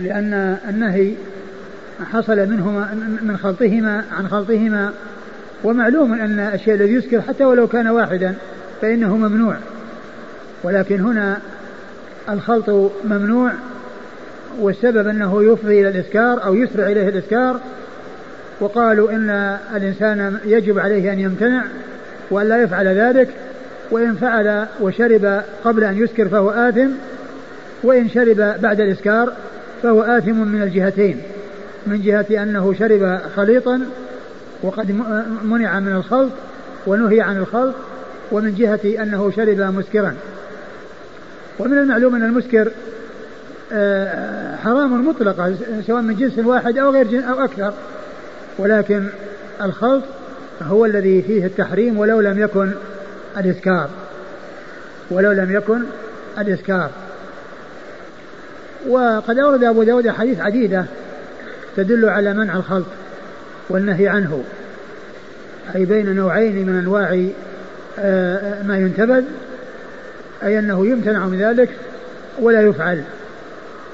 لأن النهي حصل منهما من خلطهما عن خلطهما ومعلوم أن الشيء الذي يسكر حتى ولو كان واحدا فإنه ممنوع. ولكن هنا الخلط ممنوع والسبب أنه يفضي إلى الإسكار أو يسرع إليه الإسكار وقالوا إن الإنسان يجب عليه أن يمتنع وأن لا يفعل ذلك وإن فعل وشرب قبل أن يسكر فهو آثم وإن شرب بعد الإسكار فهو آثم من الجهتين من جهة أنه شرب خليطا وقد منع من الخلط ونهي عن الخلط ومن جهة أنه شرب مسكرا. ومن المعلوم أن المسكر آه، حرام مطلقة سواء من جنس واحد أو غير جنس أو أكثر. ولكن الخلط هو الذي فيه التحريم ولو لم يكن الإسكار. ولو لم يكن الإسكار. وقد أورد أبو داود حديث عديدة تدل على منع الخلط والنهي عنه أي بين نوعين من أنواع آه، ما ينتبذ أي أنه يمتنع من ذلك ولا يفعل.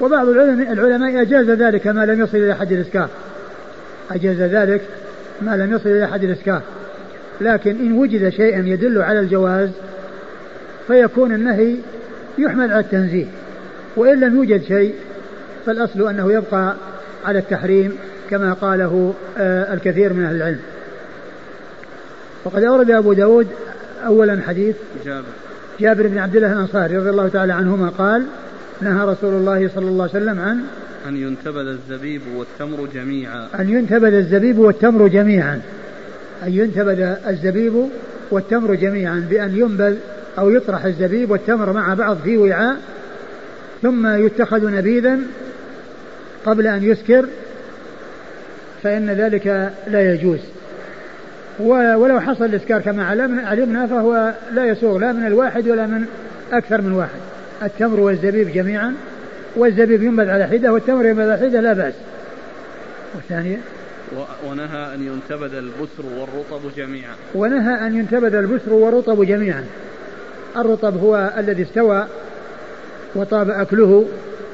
وبعض العلماء, العلماء أجاز ذلك ما لم يصل إلى حد الإسكار أجاز ذلك ما لم يصل إلى حد الإسكار لكن إن وجد شيء يدل على الجواز فيكون النهي يحمل على التنزيه. وإن لم يوجد شيء فالأصل أنه يبقى على التحريم كما قاله آه، الكثير من أهل العلم. وقد أورد أبو داود أولا حديث جابر. جابر بن عبد الله الأنصاري رضي الله تعالى عنهما قال نهى رسول الله صلى الله عليه وسلم عن أن ينتبذ الزبيب والتمر جميعا. أن ينتبذ الزبيب والتمر جميعا. أن ينتبذ الزبيب والتمر جميعا بأن ينبذ أو يطرح الزبيب والتمر مع بعض في وعاء ثم يتخذ نبيذا قبل أن يسكر فإن ذلك لا يجوز. ولو حصل الإسكار كما علمنا فهو لا يسوغ لا من الواحد ولا من أكثر من واحد. التمر والزبيب جميعا والزبيب ينبذ على حدة والتمر ينبذ على حدة لا بأس. والثانية؟ ونهى أن ينتبذ البسر والرطب جميعا. ونهى أن ينتبذ البسر والرطب جميعا. الرطب هو الذي استوى وطاب أكله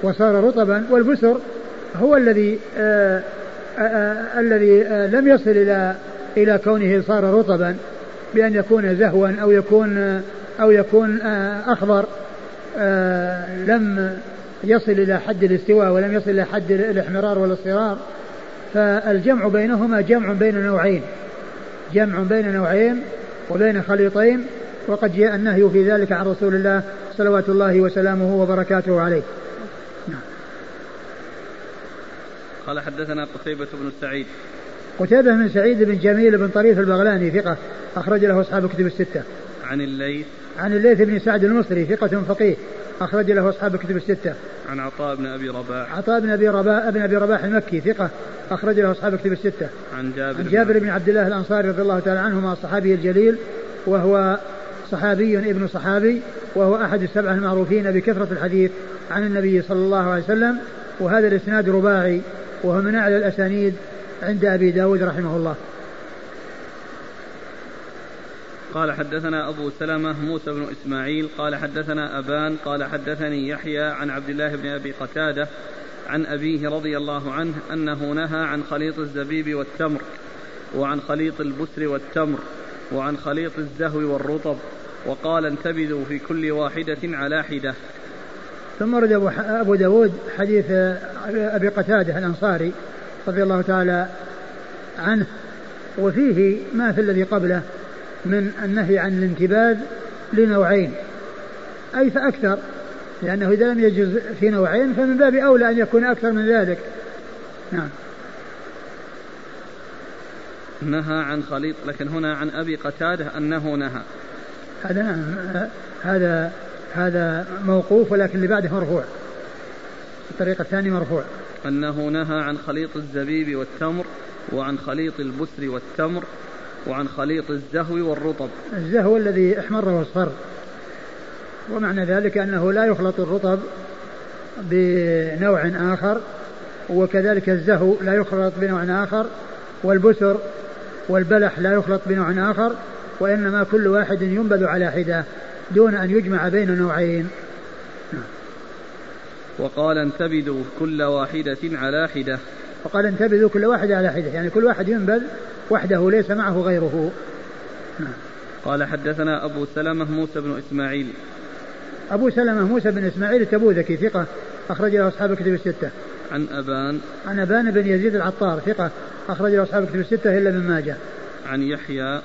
وصار رطبا والبسر هو الذي آآ آآ آآ الذي لم يصل إلى إلى كونه صار رطبا بأن يكون زهوا أو يكون أو يكون أخضر لم يصل إلى حد الاستواء ولم يصل إلى حد الاحمرار والاصفرار. فالجمع بينهما جمع بين نوعين جمع بين نوعين وبين خليطين. وقد جاء النهي في ذلك عن رسول الله صلوات الله وسلامه وبركاته عليه نعم. قال حدثنا قتيبة بن سعيد قتيبة بن سعيد بن جميل بن طريف البغلاني ثقة أخرج له أصحاب الكتب الستة عن الليث عن الليث بن سعد المصري ثقة فقيه أخرج له أصحاب الكتب الستة. عن عطاء بن أبي رباح. عطاء بن أبي رباح بن أبي رباح المكي ثقة أخرج له أصحاب الكتب الستة. عن جابر عن جابر بن عبد الله الأنصاري رضي الله تعالى عنهما الصحابي الجليل وهو صحابي ابن صحابي وهو أحد السبعة المعروفين بكثرة الحديث عن النبي صلى الله عليه وسلم وهذا الإسناد رباعي وهو من أعلى الأسانيد عند أبي داود رحمه الله. قال حدثنا أبو سلمة موسى بن إسماعيل قال حدثنا أبان قال حدثني يحيى عن عبد الله بن أبي قتادة عن أبيه رضي الله عنه أنه نهى عن خليط الزبيب والتمر وعن خليط البسر والتمر. وعن خليط الزهو والرطب وقال انتبذوا في كل واحدة على حدة. ثم ورد أبو داود حديث أبي قتادة الأنصاري رضي الله تعالى عنه وفيه ما في الذي قبله من النهي عن الانتباذ لنوعين أي فأكثر لأنه إذا لم يجوز في نوعين فمن باب أولى أن يكون أكثر من ذلك. نعم. نهى عن خليط لكن هنا عن أبي قتادة أنه نهى. هذا هذا هذا موقوف ولكن اللي بعده مرفوع. الطريقة الثانية مرفوع. أنه نهى عن خليط الزبيب والتمر وعن خليط البسر والتمر وعن خليط الزهو والرطب. الزهو الذي احمر واصفر ومعنى ذلك أنه لا يخلط الرطب بنوع آخر وكذلك الزهو لا يخلط بنوع آخر والبسر والبلح لا يخلط بنوع آخر وإنما كل واحد ينبذ على حدة دون أن يجمع بين نوعين. وقال انتبذوا كل واحدة على حدة. وقال انتبذوا كل واحدة على حدة يعني كل واحد ينبذ وحده ليس معه غيره. قال حدثنا أبو سلمة موسى بن إسماعيل. أبو سلمة موسى بن إسماعيل التبوذكي ثقة أخرج له أصحاب الكتب الستة. عن أبان. عن أبان بن يزيد العطار ثقة أخرج له أصحاب الكتب الستة إلا من ماجه. عن يحيى.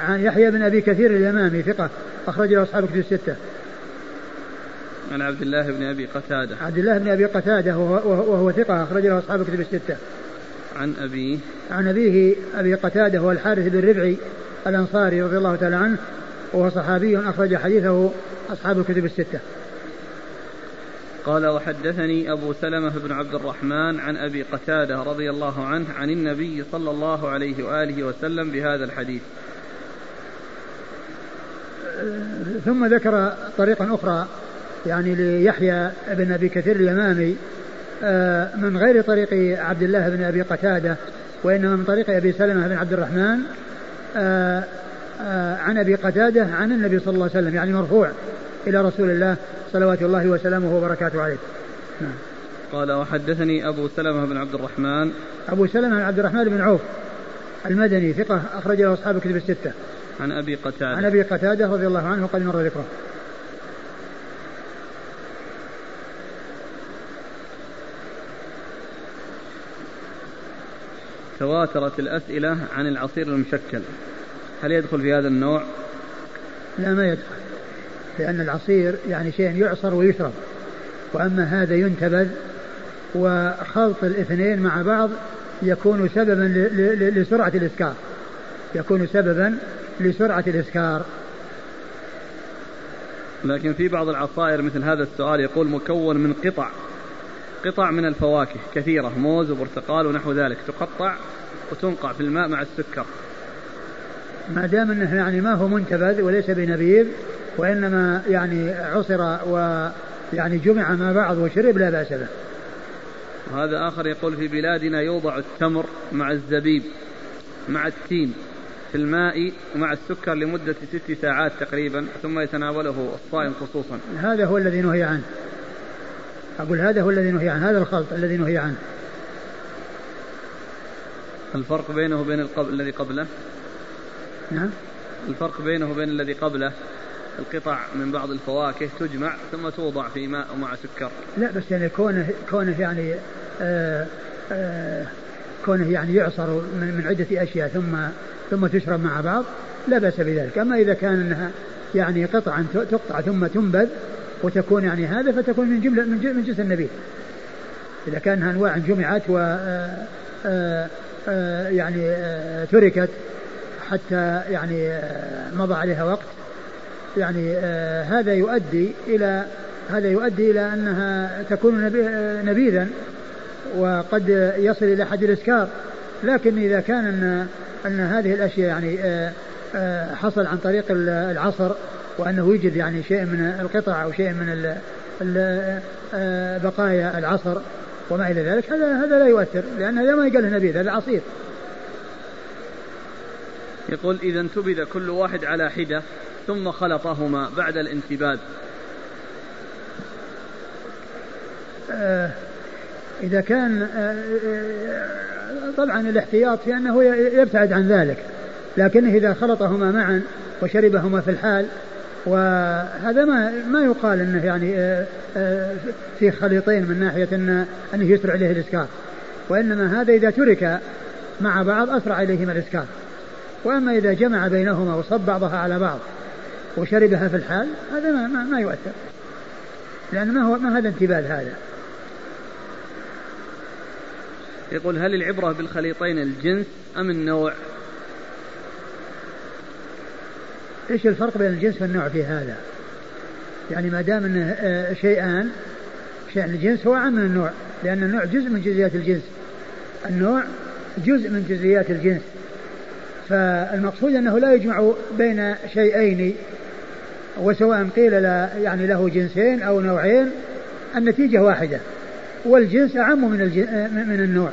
عن يحيى بن أبي كثير اليمامي ثقة أخرج له أصحاب الكتب الستة. عن عبد الله بن أبي قتادة. عبد الله بن أبي قتادة وهو, وهو ثقة أخرج له أصحاب الكتب الستة. عن أبيه. عن أبيه أبي قتادة هو الحارث بن ربعي الأنصاري رضي الله تعالى عنه وهو صحابي أخرج حديثه أصحاب الكتب الستة. قال وحدثني أبو سلمة بن عبد الرحمن عن أبي قتادة رضي الله عنه عن النبي صلى الله عليه وآله وسلم بهذا الحديث. ثم ذكر طريقا أخرى يعني ليحيى بن أبي كثير اليمامي آه، من غير طريق عبد الله بن أبي قتادة وإنما من طريق أبي سلمة بن عبد الرحمن آه، آه، عن أبي قتادة عن النبي صلى الله عليه وسلم يعني مرفوع. إلى رسول الله صلوات الله وسلامه وبركاته عليه. نعم. قال وحدثني أبو سلمة بن عبد الرحمن. أبو سلمة بن عبد الرحمن بن عوف المدني ثقة أخرج له أصحاب الكتب الستة. عن أبي قتادة. عن أبي قتادة رضي الله عنه وقد مر ذكره. تواترت الأسئلة عن العصير المشكل. هل يدخل في هذا النوع؟ لا ما يدخل. لأن العصير يعني شيء يعصر ويشرب. وأما هذا ينتبذ وخلط الاثنين مع بعض يكون سببا لسرعة الإسكار. يكون سببا لسرعة الإسكار. لكن في بعض العصائر مثل هذا السؤال يقول مكون من قطع. قطع من الفواكه كثيرة موز وبرتقال ونحو ذلك تقطع وتنقع في الماء مع السكر. ما دام أنه يعني ما هو منتبذ وليس بنبيذ وإنما يعني عصر ويعني جمع مع بعض وشرب لا بأس به. وهذا آخر يقول في بلادنا يوضع التمر مع الزبيب مع التين في الماء مع السكر لمدة ست ساعات تقريبا ثم يتناوله الصائم خصوصا. هذا هو الذي نهي عنه. أقول هذا هو الذي نهي عنه هذا الخلط الذي نهي عنه. الفرق بينه وبين القبل الذي قبله؟ نعم. الفرق بينه وبين الذي قبله القطع من بعض الفواكه تجمع ثم توضع في ماء ومع سكر. لا بس يعني كونه كونه يعني آآ آه، آآ آه، كونه يعني يعصر من, من عدة أشياء ثم ثم تشرب مع بعض لا بأس بذلك. أما إذا كان أنها يعني قطعا تقطع ثم تنبذ وتكون يعني هذا فتكون من جملة من جنس النبيذ إذا كانها أنواع جمعت و آه، يعني تركت حتى يعني مضى عليها وقت. يعني هذا يؤدي إلى هذا يؤدي إلى أنها تكون نبيذا وقد يصل إلى حد الإسكار. لكن إذا كان أن, أن هذه الأشياء يعني آه، آه، حصل عن طريق العصر وأنه يوجد يعني شيء من القطع أو شيء من آه، بقايا العصر وما إلى ذلك هذا هذا لا يؤثر لأن هذا ما يقال نبيذ هذا عصير. يقول إذا انتبذ كل واحد على حدة ثم خلطهما بعد الانتباذ. آه إذا كان آه، آه، طبعا الاحتياط في أنه يبتعد عن ذلك. لكنه إذا خلطهما معا وشربهما في الحال وهذا ما ما يقال إنه يعني في خليطين من ناحية انه أنه يسرع إليه الإسكار. وإنما هذا إذا ترك مع بعض أسرع إليهما الإسكار. وأما إذا جمع بينهما وصب بعضها على بعض وشربها في الحال هذا ما, ما, ما يؤثر. لأن ما هو ما هذا انتباه هذا. يقول هل العبرة بالخليطين الجنس أم النوع؟ إيش الفرق بين الجنس والنوع في هذا؟ يعني ما دام انه آه، شيئان شيء الجنس هو عام من النوع لأن النوع جزء من جزئيات الجنس. النوع جزء من جزئيات الجنس. فالمقصود أنه لا يجمع بين شيئين وسواء قيل يعني له جنسين أو نوعين النتيجة واحدة والجنس أعم من من النوع.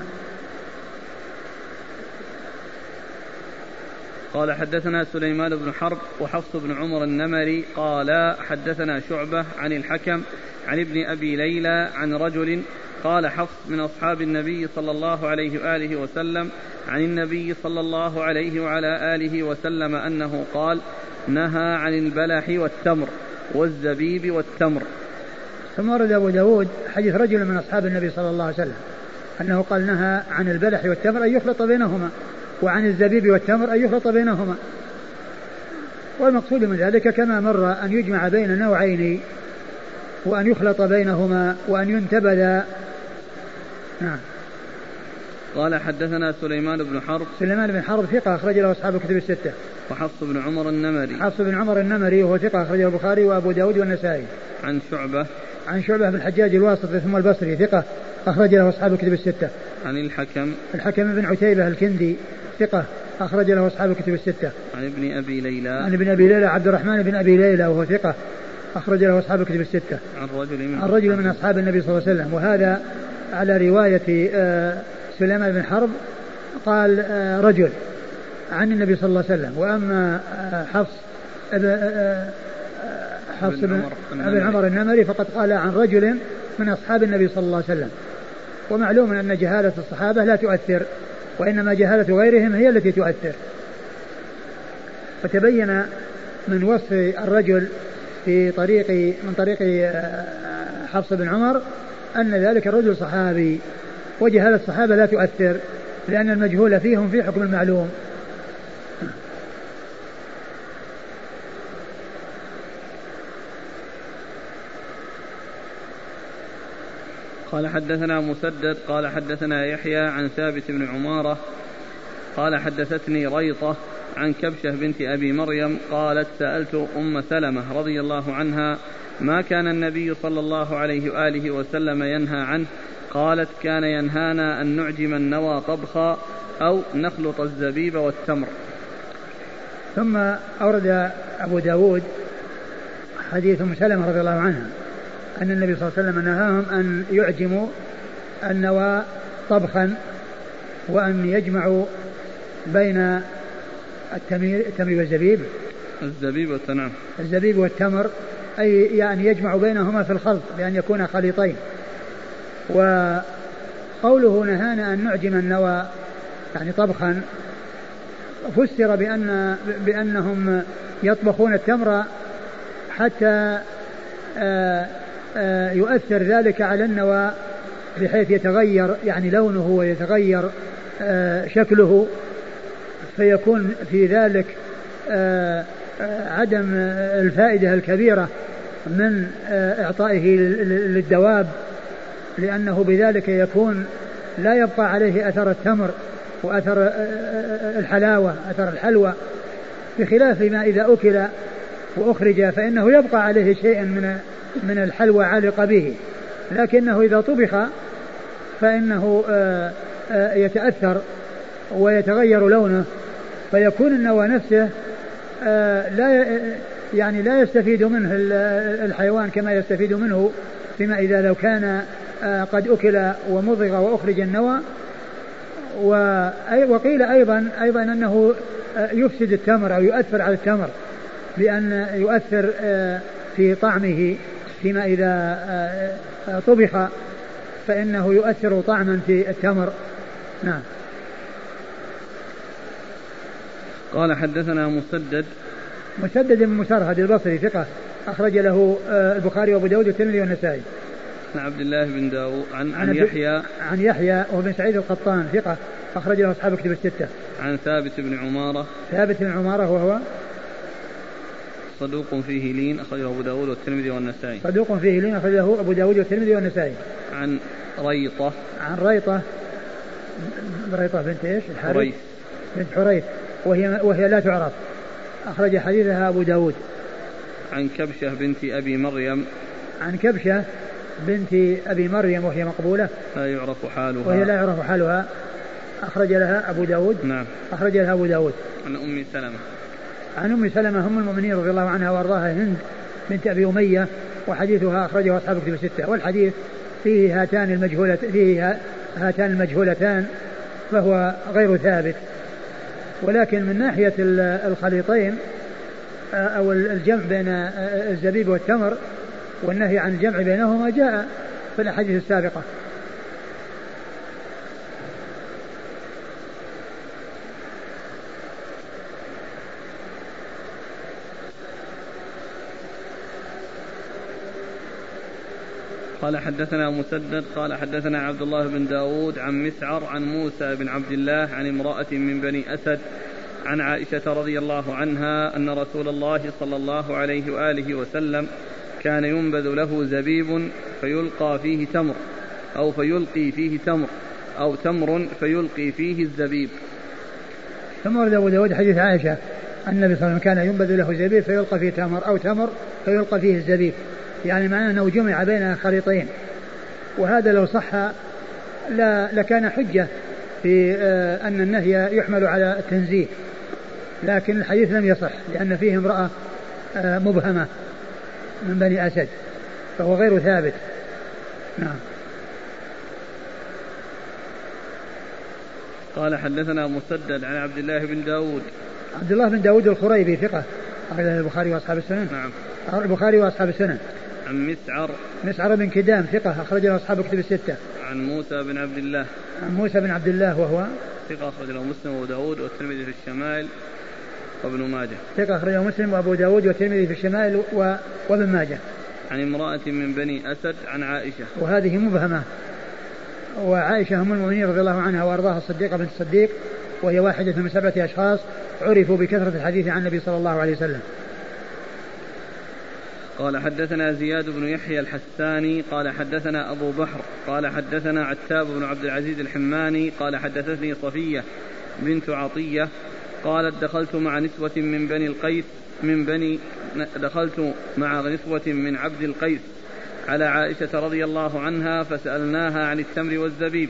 قال حدثنا سليمان بن حرب وحفص بن عمر النمري قال حدثنا شعبة عن الحكم عن ابن أبي ليلى عن رجل قال حفص من أصحاب النبي صلى الله عليه وآله وسلم عن النبي صلى الله عليه وعلى آله وسلم أنه قال نهى عن البلح والتمر والزبيب والتمر. ثم ورد أبو داود حديث رجل من أصحاب النبي صلى الله عليه وسلم أنه قال نهى عن البلح والتمر أن يخلط بينهما وعن الزبيب والتمر أن يخلط بينهما. والمقصود من ذلك كما مر أن يجمع بين نوعين وأن يخلط بينهما وأن ينتبذ نعم. قال حدثنا سليمان بن حرب. سليمان بن حرب ثقة أخرج له أصحاب الكتب الستة. وحفص بن عمر النمري. حفص بن عمر النمري وهو ثقة أخرجه البخاري وأبو داود والنسائي. عن شعبة. عن شعبة بن الحجاج الواسطي ثم البصري ثقة أخرج له أصحاب الكتب الستة. عن الحكم. الحكم بن عتيبة الكندي ثقة أخرج له أصحاب الكتب الستة. عن ابن أبي ليلى. عن ابن أبي ليلى عبد الرحمن بن أبي ليلى وهو ثقة أخرج له أصحاب الكتب الستة. عن رجل من عن رجل من أصحاب النبي صلى الله عليه وسلم. وهذا على رواية آه، سليمان بن حرب قال آه، رجل عن النبي صلى الله عليه وسلم. وأما آه، حفص حفص بن ابن عمر النمري. فقد قال عن رجل من أصحاب النبي صلى الله عليه وسلم. ومعلوم أن جهالة الصحابة لا تؤثر وإنما جهالة غيرهم هي التي تؤثر. فتبين من وصف الرجل في طريق من طريق حفص بن عمر أن ذلك الرجل صحابي. وجهالة الصحابة لا تؤثر لأن المجهول فيهم في حكم المعلوم. قال حدثنا مسدد قال حدثنا يحيى عن ثابت بن عمارة قال حدثتني ريطة عن كبشة بنت أبي مريم قالت سألت أم سلمة رضي الله عنها ما كان النبي صلى الله عليه وآله وسلم ينهى عنه؟ قالت كان ينهانا أن نعجم النوى طبخا أو نخلط الزبيب والتمر. ثم أورد أبو داود حديث أم سلمة رضي الله عنها أن النبي صلى الله عليه وسلم نهاهم أن يعجموا النوى طبخا وأن يجمعوا بين التمير التمر والزبيب. الزبيب والتنعم الزبيب والتمر أي يعني يجمع بينهما في الخلط بأن يكونا خليطين. وقوله نهانا أن نعجم النوى يعني طبخا فسر بأن بأنهم يطبخون التمر حتى آه، آه، يؤثر ذلك على النوى بحيث يتغير يعني لونه ويتغير آه، شكله فيكون في ذلك عدم الفائدة الكبيرة من إعطائه للدواب لأنه بذلك يكون لا يبقى عليه أثر التمر وأثر الحلاوة أثر الحلوى. بخلاف ما إذا أكل وأخرج فإنه يبقى عليه شيء من من الحلوى علق به. لكنه إذا طبخ فإنه يتأثر ويتغير لونه فيكون النوى نفسه لا يعني لا يستفيد منه الحيوان كما يستفيد منه فيما إذا لو كان قد أكل ومضغ وأخرج النوى. وقيل أيضا أيضا أنه يفسد التمر أو يؤثر على التمر بأن يؤثر في طعمه فيما إذا طبخ فإنه يؤثر طعما في التمر. نعم. قال حدثنا مسدد مسدد بن مسرهد البصري ثقة أخرج له البخاري وأبو داود والترمذي والنسائي عن عبد الله بن داود عن, عن, عن يحيى عن يحيى وابن سعيد القطان ثقة أخرج له أصحاب كتب الستة. عن ثابت بن عمارة ثابت بن عمارة وهو صدوق فيه لين أخرجه أبو داود والترمذي والنسائي. صدوق فيه لين أخرجه أبو داود والترمذي والنسائي. عن ريطة. عن ريطة ريطة بنت إيش؟ الحارث. بنت حريث وهي وهي لا تعرف. أخرج حديثها أبو داود. عن كبشة بنت أبي مريم. عن كبشة بنت أبي مريم وهي مقبولة. لا يعرف حالها. وهي لا يعرف حالها. أخرج لها أبو داود. نعم. أخرج لها أبو داود. عن أم سلمة. عن أم سلمة أم المؤمنين رضي الله عنها وأرضاها هند بنت أبي أمية وحديثها أخرجه أصحاب كتب الستة. والحديث فيه هاتان المجهولة فيه هاتان المجهولتان فهو غير ثابت. ولكن من ناحية الخليطين أو الجمع بين الزبيب والتمر والنهي عن الجمع بينهما جاء في الأحاديث السابقة. قال حدثنا مسدد قال حدثنا عبد الله بن داود عن مسعر عن موسى بن عبد الله عن امرأة من بني أسد عن عائشة رضي الله عنها أن رسول الله صلى الله عليه وآله وسلم كان ينبذ له زبيب فيلقى فيه تمر أو فيلقي فيه تمر أو تمر فيلقي فيه الزبيب. ثم ورد أبو داود حديث عائشة أن النبي صلى الله عليه وسلم كان ينبذ له زبيب فيلقى فيه تمر أو تمر فيلقى فيه الزبيب. يعني معناه أنه جمع بين خليطين وهذا لو صح لا لكان حجة في آه، أن النهي يحمل على التنزيه. لكن الحديث لم يصح لأن فيه امرأة آه، مبهمة من بني أسد فهو غير ثابت. نعم. قال حدثنا مسدد عن عبد الله بن داود. عبد الله بن داود الخريبي ثقة. أخرجه البخاري وأصحاب السنن. نعم. البخاري وأصحاب السنن. عن مسعر مسعر بن كدام ثقة أخرجه أصحاب كتب الستة. عن موسى بن عبد الله. عن موسى بن عبد الله وهو؟ ثقة أخرجه مسلم وأبو داود والترمذي في الشمائل وابن ماجه. ثقة أخرجه مسلم وأبو داود والترمذي في الشمائل و... وابن ماجه. عن امرأة من بني أسد عن عائشة. وهذه مبهمة. وعائشة أم المؤمنين رضي الله عنها وأرضاها الصديقة بنت الصديق وهي واحدة من سبعة أشخاص عرفوا بكثرة الحديث عن النبي صلى الله عليه وسلم. قال حدثنا زياد بن يحيى الحساني قال حدثنا أبو بحر قال حدثنا عتاب بن عبد العزيز الحماني قال حدثتني صفية بنت عطية قالت دخلت مع نسوة من بني القيس من بني دخلت مع نسوة من عبد القيس على عائشة رضي الله عنها فسألناها عن التمر والزبيب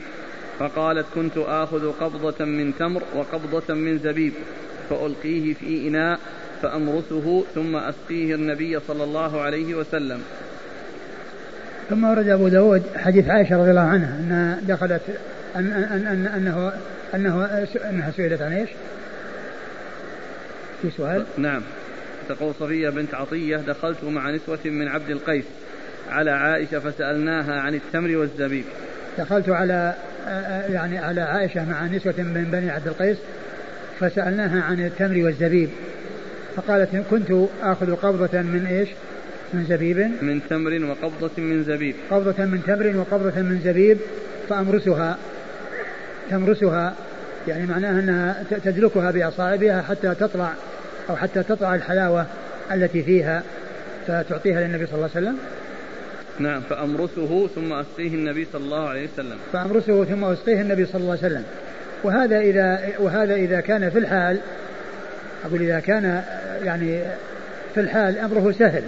فقالت كنت آخذ قبضة من تمر وقبضة من زبيب فألقيه في إناء فأمرسه ثم أسقيه النبي صلى الله عليه وسلم ثم ورد أبو داود حديث عائشة رضي الله عنها أنها دخلت أن أن أن أنه أنه أنها سئلت عن إيش؟ في سؤال؟ نعم تقول صفية بنت عطية دخلت مع نسوة من عبد القيس على عائشة فسألناها عن التمر والزبيب دخلت على يعني على عائشة مع نسوة من بني عبد القيس فسألناها عن التمر والزبيب فقالت كنت آخذ قبضة من إيش؟ من زبيب. من تمر وقبضة من زبيب. قبضة من تمر وقبضة من زبيب فأمرسها. تمرسها يعني معناها أنها تدلكها بأصابعها حتى تطلع أو حتى تطلع الحلاوة التي فيها فتعطيها للنبي صلى الله عليه وسلم. نعم فأمرسه ثم أسقيه النبي صلى الله عليه وسلم. فأمرسه ثم أسقيه النبي صلى الله عليه وسلم. وهذا إذا وهذا إذا كان في الحال أقول إذا كان يعني في الحال أمره سهل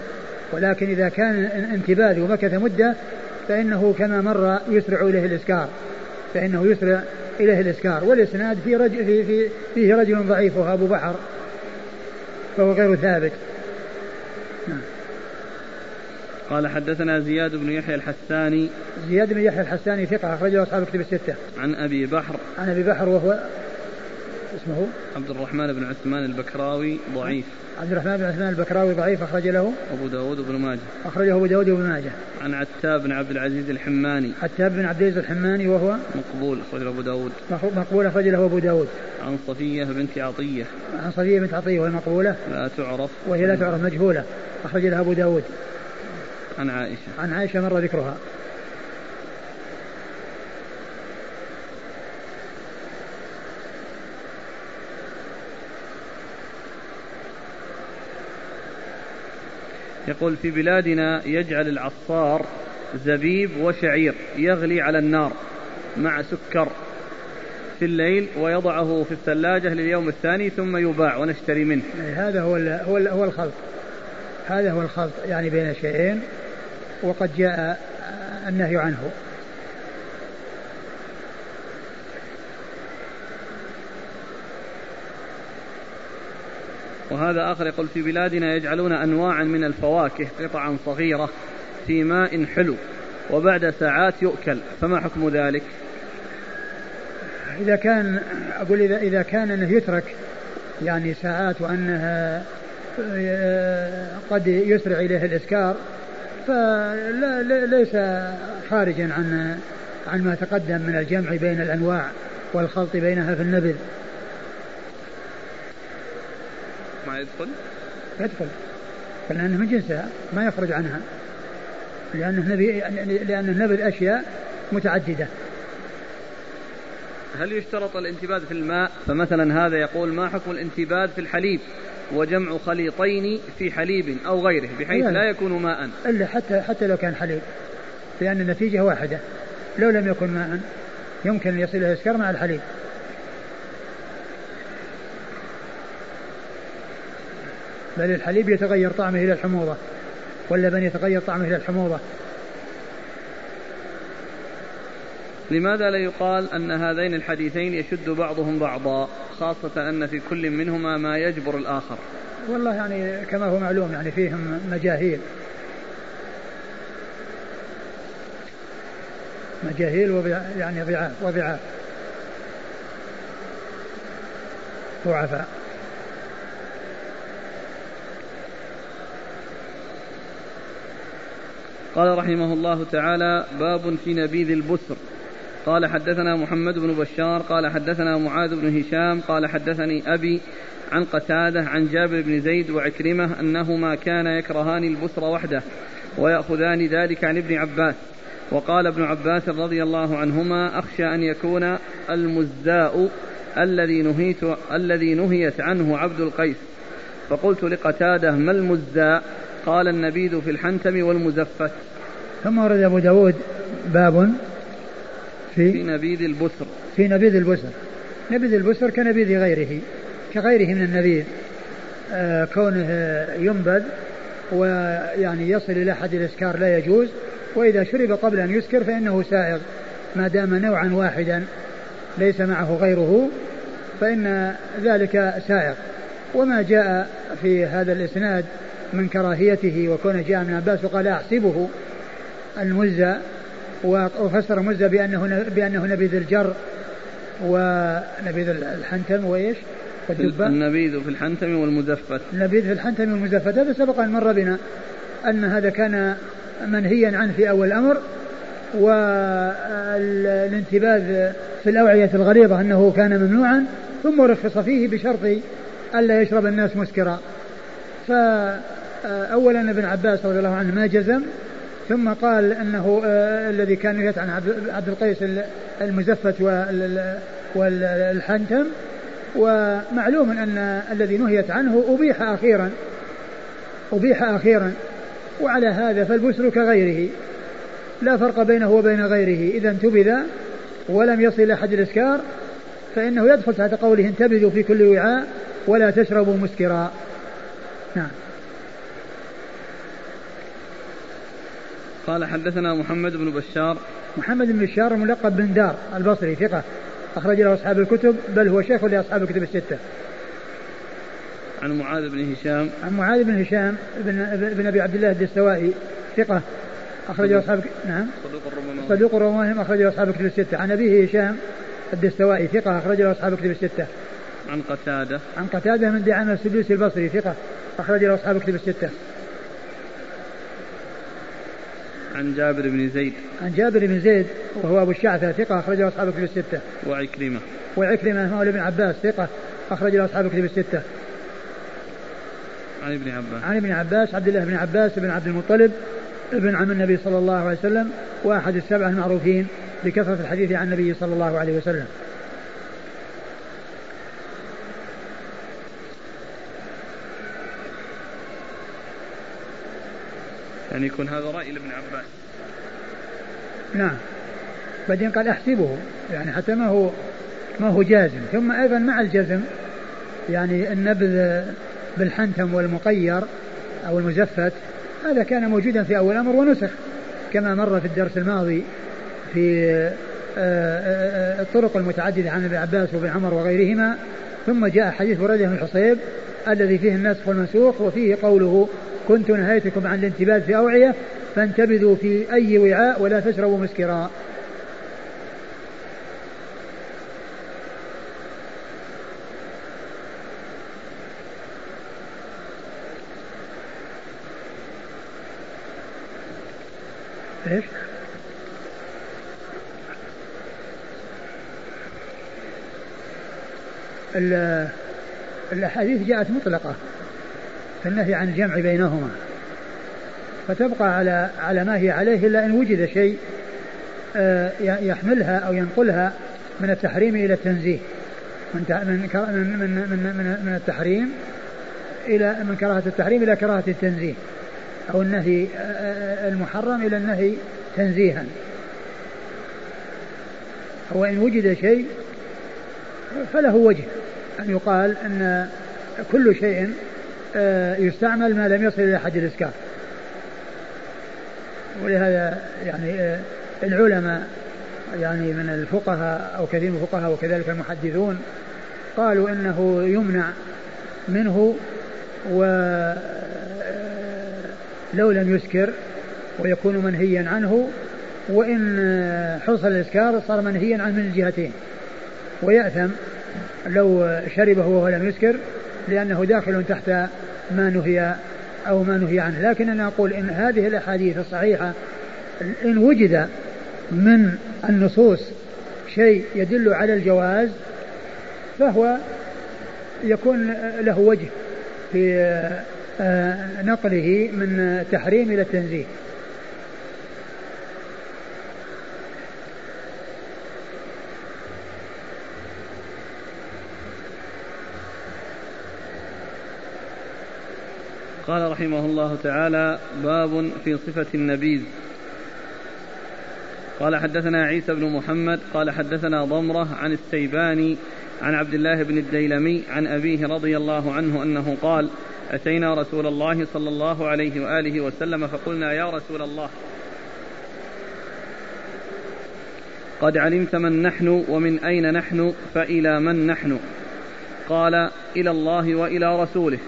ولكن إذا كان انتباه ومكث مدة فإنه كما مر يسرع إليه الإسكار. فإنه يسرع إليه الإسكار والإسناد في رجل في في فيه رجل ضعيف وهو أبو بحر فهو غير ثابت. نعم. قال حدثنا زياد بن يحيى الحساني. زياد بن يحيى الحساني ثقة أخرجه أصحاب الكتب الستة. عن أبي بحر. عن أبي بحر وهو اسمه؟ عبد الرحمن بن عثمان البكراوي ضعيف. عبد الرحمن بن عثمان البكراوي ضعيف أخرج له؟ أبو داود بن ماجه. أخرجه أبو داود بن ماجه. عن عتاب بن عبد العزيز الحماني. عتاب بن عبد العزيز الحماني وهو؟ مقبول أخرج له أبو داود. مقبول أخرج له أبو داود. عن صفية بنت عطية. عن صفية بنت عطية وهي مقبولة؟ لا تعرف. وهي لا تعرف مجهولة. أخرج لها أبو داود. عن عائشة. عن عائشة مر ذكرها. يقول في بلادنا يجعل العصار زبيب وشعير يغلي على النار مع سكر في الليل ويضعه في الثلاجة لليوم الثاني ثم يباع ونشتري منه. هذا هو هو هو الخلط. هذا هو الخلط يعني بين الشيئين وقد جاء النهي عنه. وهذا آخر يقول في بلادنا يجعلون أنواعا من الفواكه قطعا صغيرة في ماء حلو وبعد ساعات يؤكل فما حكم ذلك؟ إذا كان أقول إذا إذا كان أنه يترك يعني ساعات وأنها آه، قد يسرع إليه الإسكار فليس خارجا عن عن ما تقدم من الجمع بين الأنواع والخلط بينها في النبذ. يدخل؟ يدخل. لأنه من جنسها ما يخرج عنها. لأنه نبي لأنه نبذ أشياء متعددة. هل يشترط الانتباد في الماء؟ فمثلا هذا يقول ما حكم الانتباد في الحليب؟ وجمع خليطين في حليب أو غيره بحيث لا. يكون ماء. إلا حتى حتى لو كان حليب. لأن النتيجة واحدة. لو لم يكن ماء يمكن أن يصل إلى الإسكار مع الحليب. بل الحليب يتغير طعمه إلى الحموضة واللبن يتغير طعمه إلى الحموضة. لماذا لا يقال أن هذين الحديثين يشد بعضهم بعضا خاصة أن في كل منهما ما يجبر الآخر؟ والله يعني كما هو معلوم يعني فيهم مجاهيل. مجاهيل يعني ضعاف وضعاف ضعفاء. قال رحمه الله تعالى باب في نبيذ البسر قال حدثنا محمد بن بشار قال حدثنا معاذ بن هشام قال حدثني أبي عن قتادة عن جابر بن زيد وعكرمة أنهما كانا يكرهان البسر وحده ويأخذان ذلك عن ابن عباس. وقال ابن عباس رضي الله عنهما أخشى أن يكون المزاء الذي نهيت الذي نهيت عنه عبد القيس. فقلت لقتادة ما المزاء قال النبيذ في الحنتم والمزفت. ثم ورد أبو داود باب في, في نبيذ البسر. في نبيذ البسر. نبيذ البسر كنبيذ غيره كغيره من النبيذ. آه كونه ينبذ ويعني يصل إلى حد الإسكار لا يجوز وإذا شرب قبل أن يسكر فإنه سائغ. ما دام نوعا واحدا ليس معه غيره فإن ذلك سائغ. وما جاء في هذا الإسناد من كراهيته وكونه جاء من عباس وقال أحسبه المزة وفسر المزة بأنه بأنه نبيذ الجر ونبيذ الحنتم وإيش؟ والدباء النبيذ في الحنتم والمزفت النبيذ في الحنتم والمزفت هذا سبق أن مر بنا أن هذا كان منهيا عنه في أول الأمر والانتباذ في الأوعية الغليظة أنه كان ممنوعا ثم رخص فيه بشرط ألا يشرب الناس مسكرا. فأولا ابن عباس رضي الله عنه ما جزم ثم قال أنه آه الذي كان يأتي عن عبد القيس المزفت والحنتم ومعلوم أن الذي نهيت عنه أبيح أخيرا أبيح أخيرا وعلى هذا فالبسر كغيره لا فرق بينه وبين غيره. إذا انتبذ ولم يصل إلى حد الإسكار فإنه يدخل تحت قوله انتبذوا في كل وعاء ولا تشربوا مسكرا. نعم. قال حدثنا محمد بن بشار. محمد بن بشار ملقب بن دار البصري ثقة أخرج له أصحاب الكتب بل هو شيخ لأصحاب الكتب الستة. عن معاذ بن هشام. عن معاذ بن هشام بن, بن أبي عبد الله الدستوائي ثقة أخرج له أصحاب نعم. صدوق ربما صدوق ربما أخرج له أصحاب الكتب الستة. عن أبيه هشام الدستوائي ثقة أخرج له أصحاب الكتب الستة. عن قتادة. عن قتادة من دعامة السدوسي البصري ثقة أخرج له أصحاب الكتب الستة. عن جابر بن زيد. عن جابر بن زيد وهو أبو الشعثة ثقة أخرج له أصحاب الكتب الستة. وعكرمة. وعكرمة مولى بن عباس ثقة أخرج له أصحاب الكتب الستة. عن ابن عباس. عن ابن عباس عبد الله بن عباس بن عبد المطلب ابن عم النبي صلى الله عليه وسلم وأحد السبعة المعروفين بكثرة الحديث عن النبي صلى الله عليه وسلم. يعني يكون هذا رأي لابن عباس. نعم. بعدين قال أحسبه. يعني حتى ما هو ما هو جازم. ثم أيضا مع الجزم يعني النبذ بالحنتم والمقير أو المزفت هذا كان موجودا في أول الامر ونسخ كما مر في الدرس الماضي في آه، آه، الطرق المتعددة عن ابن عباس وابن عمر وغيرهما. ثم جاء حديث بريده بن الحصيب الذي فيه النسخ والمنسوخ وفيه قوله كنت نهيتكم عن الانتباذ في أوعية فانتبذوا في أي وعاء ولا تشربوا مسكرا إيش؟ الأحاديث جاءت مطلقة في النهي عن الجمع بينهما. فتبقى على على ما هي عليه إلا إن وجد شيء آه، يحملها أو ينقلها من التحريم إلى التنزيه. من من من من, من التحريم إلى من كراهة التحريم إلى كراهة التنزيه. أو النهي آه، آه، المحرم إلى النهي تنزيها. هو إن وجد شيء فله وجه. أن يقال أن كل شيء آه، يستعمل ما لم يصل إلى حد الإسكار ولهذا يعني العلماء يعني من الفقهاء أو كثير من الفقهاء وكذلك المحدثون قالوا إنه يمنع منه ولو لم يسكر ويكون منهيا عنه وإن حصل الإسكار صار منهيا عنه من الجهتين ويأثم لو شربه وهو لم يسكر لأنه داخل تحت ما نهي أو ما نهي عنه. لكن أنا أقول إن هذه الأحاديث الصحيحة إن وجد من النصوص شيء يدل على الجواز فهو يكون له وجه في آه، نقله من تحريم إلى التنزيه. قال رحمه الله تعالى باب في صفة النبيذ. قال حدثنا عيسى بن محمد قال حدثنا ضمرة عن السيباني عن عبد الله بن الديلمي عن أبيه رضي الله عنه أنه قال أتينا رسول الله صلى الله عليه وآله وسلم فقلنا يا رسول الله قد علمت من نحن ومن أين نحن فإلى من نحن؟ قال إلى الله وإلى رسوله.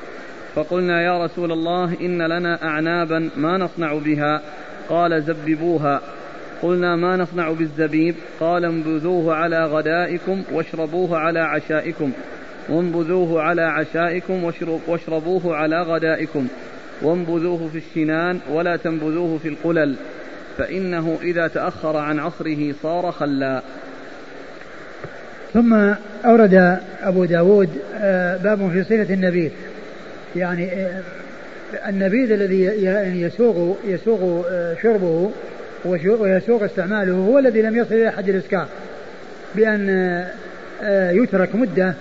فقلنا يا رسول الله إن لنا أعنابا ما نصنع بها. قال زببوها. قلنا ما نصنع بالزبيب؟ قال انبذوه على غدائكم واشربوه على عشائكم. وانبذوه على عشائكم واشربوه على غدائكم. وانبذوه في الشنان ولا تنبذوه في القلل. فإنه إذا تأخر عن عصره صار خلا ثم أورد أبو داود آه، باب في صفة النبيذ يعني آه، النبيذ الذي يسوغ يسوغ آه، شربه ويسوغ استعماله هو الذي لم يصل إلى حد الإسكار بأن آه، يترك مدة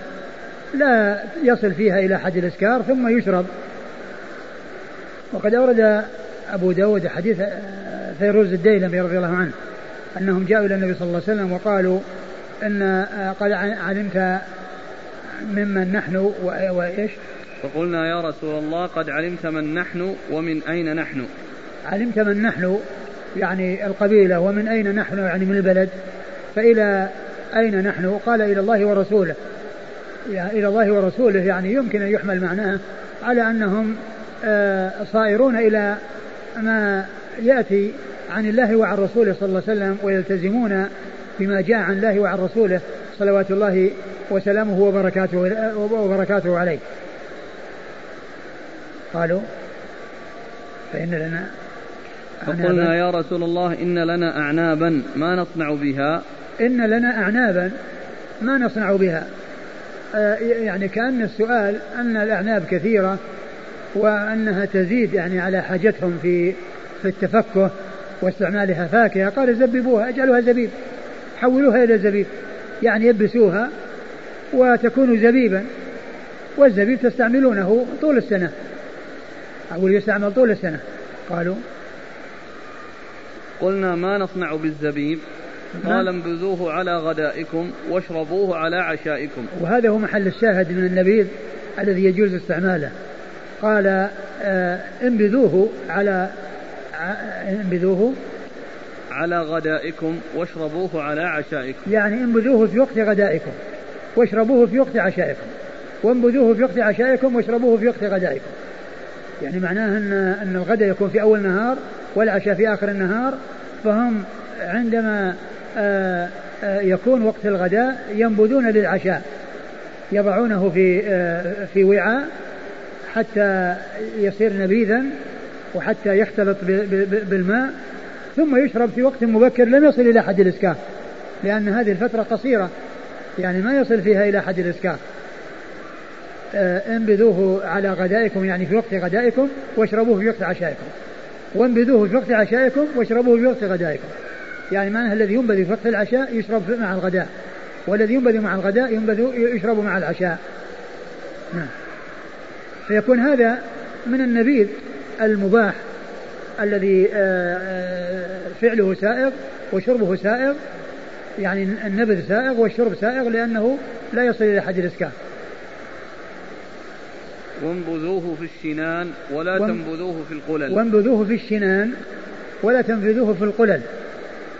لا يصل فيها إلى حد الإسكار ثم يشرب. وقد أورد أبو داود حديث فيروز الديلمي رضي الله عنه أنهم جاءوا إلى النبي صلى الله عليه وسلم وقالوا أن قد علمت ممن نحن وإيش؟ فقلنا يا رسول الله قد علمت من نحن ومن أين نحن. علمت من نحن يعني القبيلة ومن أين نحن يعني من البلد فإلى أين نحن؟ قال إلى الله ورسوله. يعني إلى الله ورسوله يعني يمكن أن يحمل معناه على أنهم آه، صائرون إلى ما يأتي عن الله وعن رسوله صلى الله عليه وسلم ويلتزمون بما جاء عن الله وعن رسوله صلوات الله وسلامه وبركاته وبركاته عليه. قالوا فإن لنا فقلنا يا رسول الله إن لنا أعنابا ما نصنع بها؟ إن لنا أعنابا ما نصنع بها. آه، يعني كأن السؤال أن الأعناب كثيرة وأنها تزيد يعني على حاجتهم في في التفكه واستعمالها فاكهة قال زببوها أجعلوها زبيب حولوها إلى زبيب يعني يبسوها وتكون زبيبا والزبيب تستعملونه طول السنة. أقول يستعمل طول السنة. قالوا قلنا ما نصنع بالزبيب. قال انبذوه على غدائكم واشربوه على عشائكم. وهذا هو محل الشاهد من النبيذ الذي يجوز استعماله. قال آه انبذوه على انبذوه على غدائكم واشربوه على عشائكم. يعني انبذوه في وقت غدائكم واشربوه في وقت عشائكم. وانبذوه في وقت عشائكم واشربوه في وقت غدائكم. يعني معناه ان أن الغداء يكون في أول النهار والعشاء في آخر النهار فهم عندما آه، آه، يكون وقت الغداء ينبذون للعشاء يضعونه في آه، في وعاء حتى يصير نبيذا وحتى يختلط بالماء ثم يشرب في وقت مبكر لم يصل إلى حد الإسكار لأن هذه الفترة قصيرة يعني ما يصل فيها إلى حد الإسكار آه، انبذوه على غدائكم يعني في وقت غدائكم واشربوه في وقت عشائكم. وانبذوه في وقت عشائكم واشربوه في وقت غدائكم. يعني معناه الذي ينبذ في وقت العشاء يشرب مع الغداء. والذي ينبذ مع الغداء ينبذ يشرب مع العشاء. نعم. فيكون هذا من النبيذ المباح الذي آه، آه، فعله سائغ وشربه سائغ يعني النبذ سائغ والشرب سائغ لأنه لا يصل إلى حد الإسكان. وانبذوه في الشنان ولا وان تنبذوه في القلل. وانبذوه في الشنان ولا تنبذوه في القلل.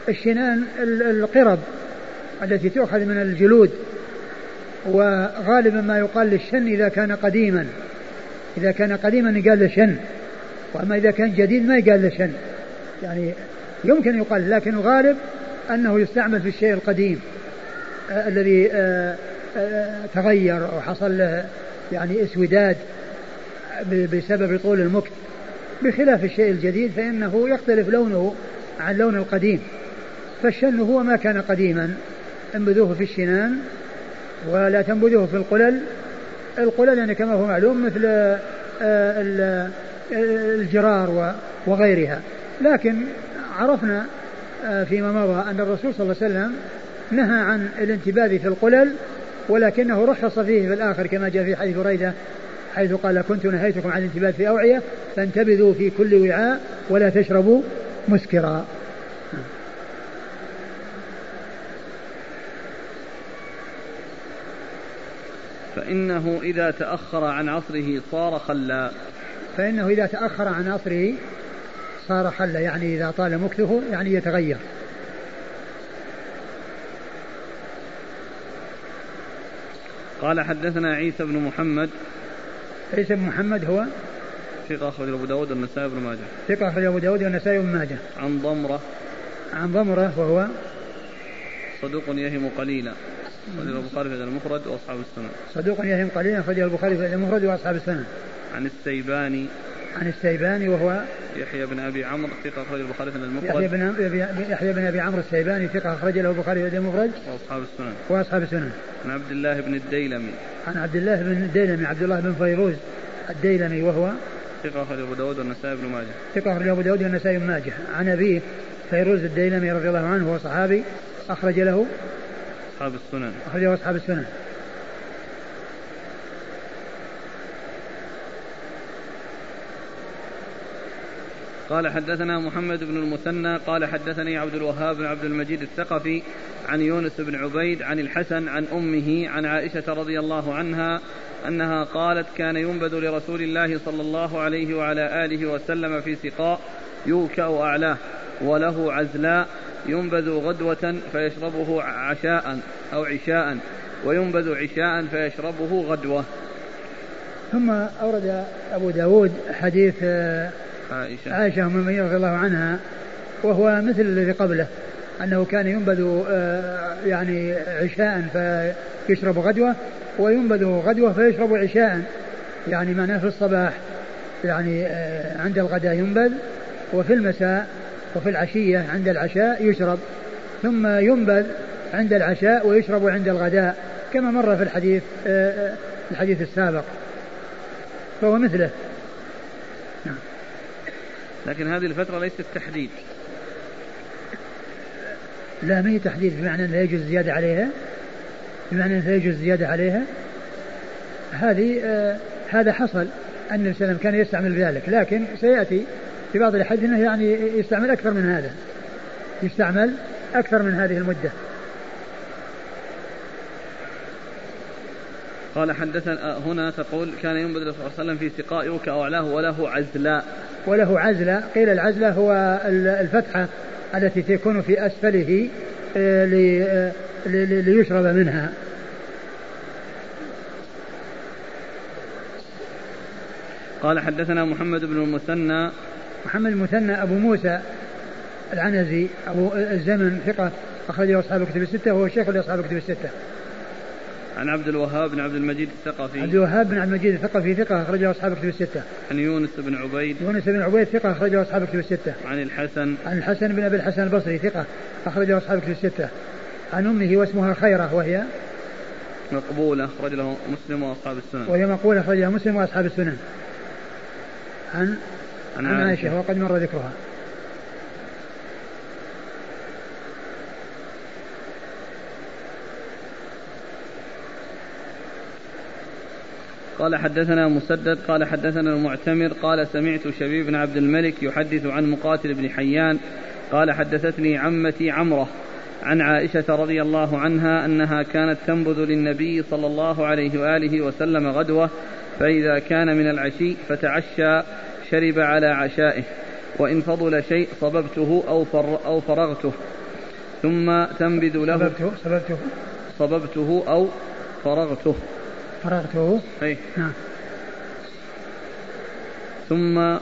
الشنان القرب التي تؤخذ من الجلود وغالبا ما يقال للشن إذا كان قديما. إذا كان قديما يقال له شن وأما إذا كان جديد ما يقال له شن يعني يمكن يقال لكن الغالب أنه يستعمل في الشيء القديم آه الذي آه آه تغير أو حصل له يعني اسوداد بسبب طول المكت. بخلاف الشيء الجديد فإنه يختلف لونه عن لون القديم. فالشن هو ما كان قديما. انبذوه في الشنان ولا تنبذوه في القلل. القلل يعني كما هو معلوم مثل آه، الجرار وغيرها. لكن عرفنا آه، فيما مضى أن الرسول صلى الله عليه وسلم نهى عن الانتباذ في القلل ولكنه رخص فيه في الآخر كما جاء في حديث بريدة حيث قال كنت نهيتكم عن الانتباه في أوعية فانتبذوا في كل وعاء ولا تشربوا مسكرا. فإنه إذا تأخر عن عصره صار خلا. فإنه إذا تأخر عن عصره صار خلا يعني إذا طال مكثه يعني يتغير. قال حدثنا عيسى بن محمد. عيسى بن محمد هو ثقة أخرج أبو داود والنسائي بن ماجه. ثقة أخرج أبو داود والنسائي بن ماجه. عن ضمرة. عن ضمرة وهو صدوق يهم قليلا. أخرج البخاري في المفرد وأصحاب السنن صدوق يهم قليلا أخرج البخاري في المفرد وأصحاب السنن عن السيباني. عن السيباني وهو يحيى بن أبي عمرو ثقة اخرج البخاري في المفرد. يحيى بن يحيى بن أبي عمرو السيباني ثقة اخرج له البخاري في المفرد. وأصحاب السنن. وأصحاب السنن. عن عبد الله بن الديلمي. عن عبد الله بن الديلمي عبد الله بن فيروز الديلمي وهو ثقة اخرج أبو داود والنسائي بن ماجه. ثقة اخرج أبو داود والنسائي بن ماجه. عن أبيه فيروز الديلمي رضي الله عنه هو صحابي أخرج له أصحاب السنن. أخرجه أصحاب السنن. قال حدثنا محمد بن المثنى قال حدثني عبد الوهاب بن عبد المجيد الثقفي عن يونس بن عبيد عن الحسن عن أمه عن عائشة رضي الله عنها أنها قالت كان ينبذ لرسول الله صلى الله عليه وعلى آله وسلم في سقاء يوكأ أعلاه وله عزلاء ينبذ غدوة فيشربه عشاء أو عشاء وينبذ عشاء فيشربه غدوة. ثم أورد أبو داود حديث عائشة. عائشة أم المؤمنين رضي الله عنها وهو مثل الذي قبله أنه كان ينبذ آه، يعني عشاء فيشرب غدوة وينبذ غدوة فيشرب عشاء يعني معناه في الصباح يعني آه، عند الغداء ينبذ وفي المساء وفي العشية عند العشاء يشرب ثم ينبذ عند العشاء ويشرب عند الغداء كما مر في الحديث آه، الحديث السابق. فهو مثله. لكن هذه الفترة ليست تحديد. لا ما هي تحديد بمعنى أنه لا يجوز الزيادة عليها؟ بمعنى أنه لا يجوز الزيادة عليها؟ هذه آه هذا حصل أن النبي صلى كان يستعمل ذلك لكن سيأتي في بعض الأحاديث أنه يعني يستعمل أكثر من هذا يستعمل أكثر من هذه المدة. قال حدثنا آه، هنا تقول كان ينبذ الرسول صلى الله عليه وسلم في سقاء يوكا أعلاه وله عزلاء وله عزلة قيل العزلة هو الفتحة التي تكون في أسفله آه، آه، ليشرب منها. قال حدثنا محمد بن المثنى. محمد المثنى أبو موسى العنزي أبو الزمن ثقة أخرجه أصحاب الكتب الستة وهو الشيخ لأصحاب الكتب الستة. عن عبد الوهاب بن عبد المجيد الثقفي عبد الوهاب بن عبد المجيد الثقفي ثقة أخرجه أصحاب كتب الستة. عن يونس بن عبيد يونس بن عبيد ثقة أخرجه أصحاب كتب الستة. عن الحسن عن الحسن بن أبي الحسن البصري ثقة أخرجه أصحاب كتب الستة. عن أمه واسمها خيرة وهي مقبولة أخرج له مسلم وأصحاب السنن وهي مقولة أخرجها مسلم وأصحاب السنن. عن عن عائشة وقد مر ذكرها. قال حدثنا مسدد قال حدثنا المعتمر قال سمعت شبيب بن عبد الملك يحدث عن مقاتل بن حيان قال حدثتني عمتي عمرة عن عائشة رضي الله عنها أنها كانت تنبذ للنبي صلى الله عليه وآله وسلم غدوة فإذا كان من العشي فتعشى شرب على عشائه وإن فضل شيء صببته أو, فر أو فرغته ثم تنبذ له صببته صببته. صببته أو فرغته. فرغته أي. نعم. ثم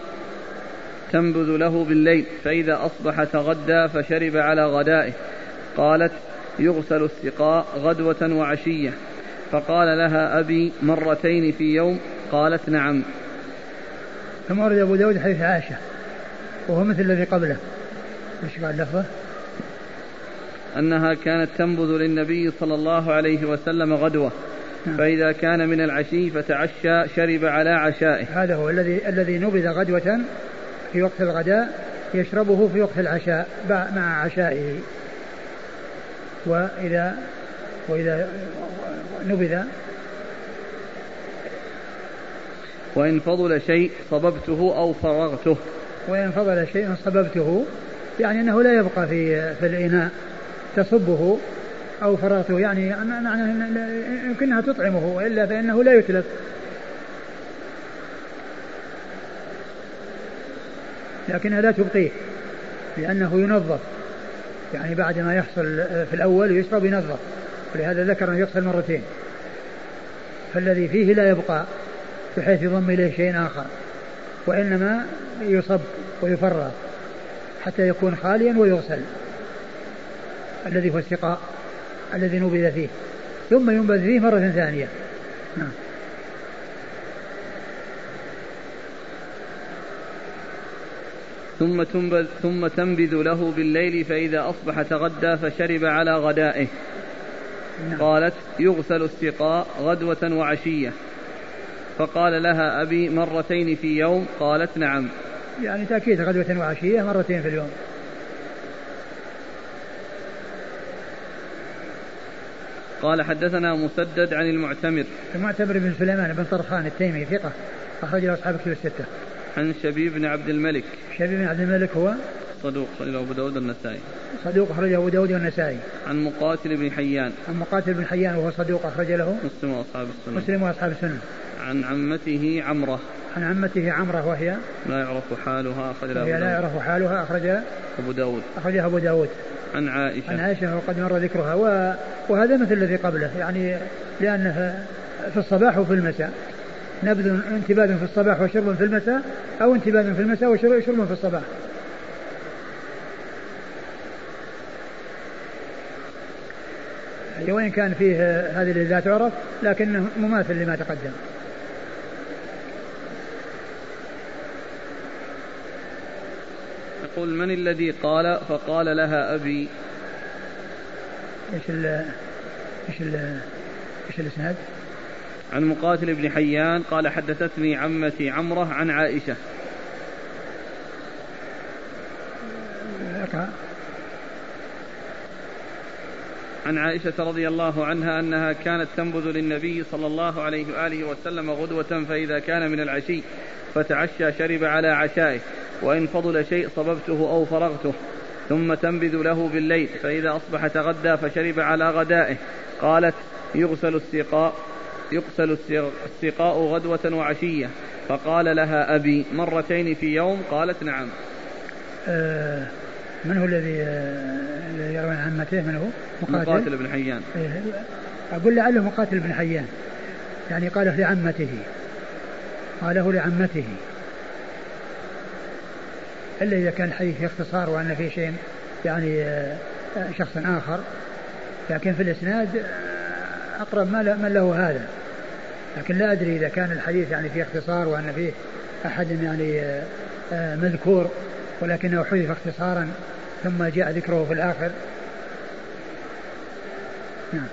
تنبذ له بالليل فإذا أصبح تغدى فشرب على غدائه. قالت يغسل السقاء غدوة وعشية. فقال لها أبي مرتين في يوم قالت نعم. ثم ورد أبو داود حديث عائشة وهو مثل الذي قبله. إيش قال لفظه؟ أنها كانت تنبذ للنبي صلى الله عليه وسلم غدوة. فإذا كان من العشي فتعشى شرب على عشائه. هذا هو الذي الذي نبذ غدوة في وقت الغداء يشربه في وقت العشاء مع عشائه. وإذا وإذا نبذ وإن فضل شيء صببته أو فرغته. وإن فضل شيء صببته يعني أنه لا يبقى في في الإناء تصبه أو فرغته يعني يمكنها تطعمه وإلا فإنه لا يتلف لكنها لا تبقيه لأنه ينظف. يعني بعد ما يحصل في الأول يشرب ينظف. ولهذا ذكر أنه يغسل مرتين. فالذي فيه لا يبقى بحيث يضم إليه شيء آخر. وإنما يصب ويفرغ حتى يكون خاليا ويغسل. الذي هو السقاء. الذي نبذ فيه. ثم ينبذ فيه مرة ثانية. نعم. ثم تنبذ ثم تنبذ له بالليل فإذا أصبح تغدى فشرب على غدائه. نعم. قالت يغسل السقاء غدوة وعشية. فقال لها أبي مرتين في يوم؟ قالت نعم. يعني تأكيد غدوة وعشية مرتين في اليوم. قال حدثنا مسدد عن المعتمر. المعتمر بن سليمان بن طرخان التيمي ثقة أخرج له أصحاب كتب الستة. عن شبيب بن عبد الملك. شبيب بن عبد الملك هو؟ صدوق أخرجه أبو داود والنسائي. صدوق أخرجه أبو داود والنسائي. عن مقاتل بن حيان. عن مقاتل بن حيان وهو صدوق أخرج له؟ مسلم وأصحاب السنة. مسلم وأصحاب السنة. عن عمته عمرة. عن عمته عمرة وهي؟ لا يعرف حالها أخرج وهي لا يعرف حالها أخرج؟ أبو داود. أخرجها أبو داود. عن عائشة. عن عائشة وقد مر ذكرها. وهذا مثل الذي قبله. يعني لأنه في الصباح وفي المساء. نبذ انتباذ في الصباح وشرب في المساء أو انتباذ في المساء وشرب في الصباح. وإن كان فيه هذه لا تعرف لكنه مماثل لما تقدم. يقول من الذي قال فقال لها أبي؟ إيش ال إيش ال إيش الإسناد؟ عن مقاتل بن حيان قال حدثتني عمتي عمرة عن عائشة. عن عائشة رضي الله عنها أنها كانت تنبذ للنبي صلى الله عليه وآله وسلم غدوة فإذا كان من العشي فتعشى شرب على عشائه. وإن فضل شيء صببته أو فرغته ثم تنبذ له بالليل فإذا أصبح تغدى فشرب على غدائه. قالت يغسل السقاء يغسل السقاء غدوة وعشية. فقال لها أبي مرتين في يوم؟ قالت نعم. آه من هو الذي آه يروي عن عمته من هو؟ مقاتل, مقاتل بن حيان. إيه، أقول لعله مقاتل بن حيان. يعني قاله لعمته. قاله لعمته. إلا إذا كان الحديث في اختصار وأن في شيء يعني آه، شخص آخر. لكن في الإسناد أقرب ما من له هذا. لكن لا أدري إذا كان الحديث يعني فيه اختصار وأن فيه أحد يعني آه، مذكور ولكنه حذف اختصارا ثم جاء ذكره في الآخر. نعم.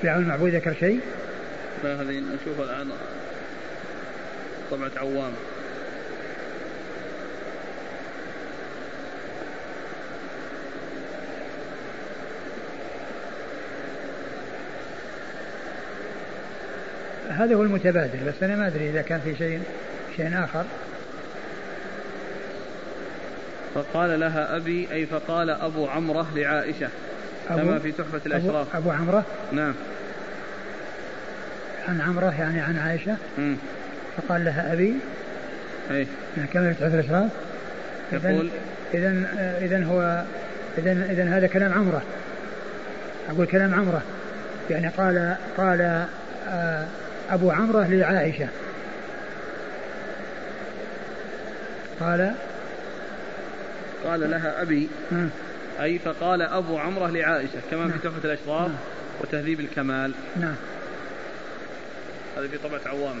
في عون المعبود ذكر شيء؟ لا هذه نشوفها الآن. طبعة عوام. هذا هو المتبادل بس أنا ما أدري إذا كان في شيء شيء آخر. فقال لها أبي أي فقال أبو عمرة لعائشة. كما في تحفة الأشراف. أبو, أبو عمرة؟ نعم. عن عمرة يعني عن عائشة. مم. فقال لها أبي. أي. كما في تحفة الأشراف. يقول إذا إذا هو إذا إذا هذا كلام عمرة. أقول كلام عمرة. يعني قال قال آه أبو عمرة لعائشة. قال قال لها أبي. أي فقال أبو عمرة لعائشة كما نعم. في تحفة الأشراف نعم. وتهذيب الكمال نعم هذا في طبعة عوامة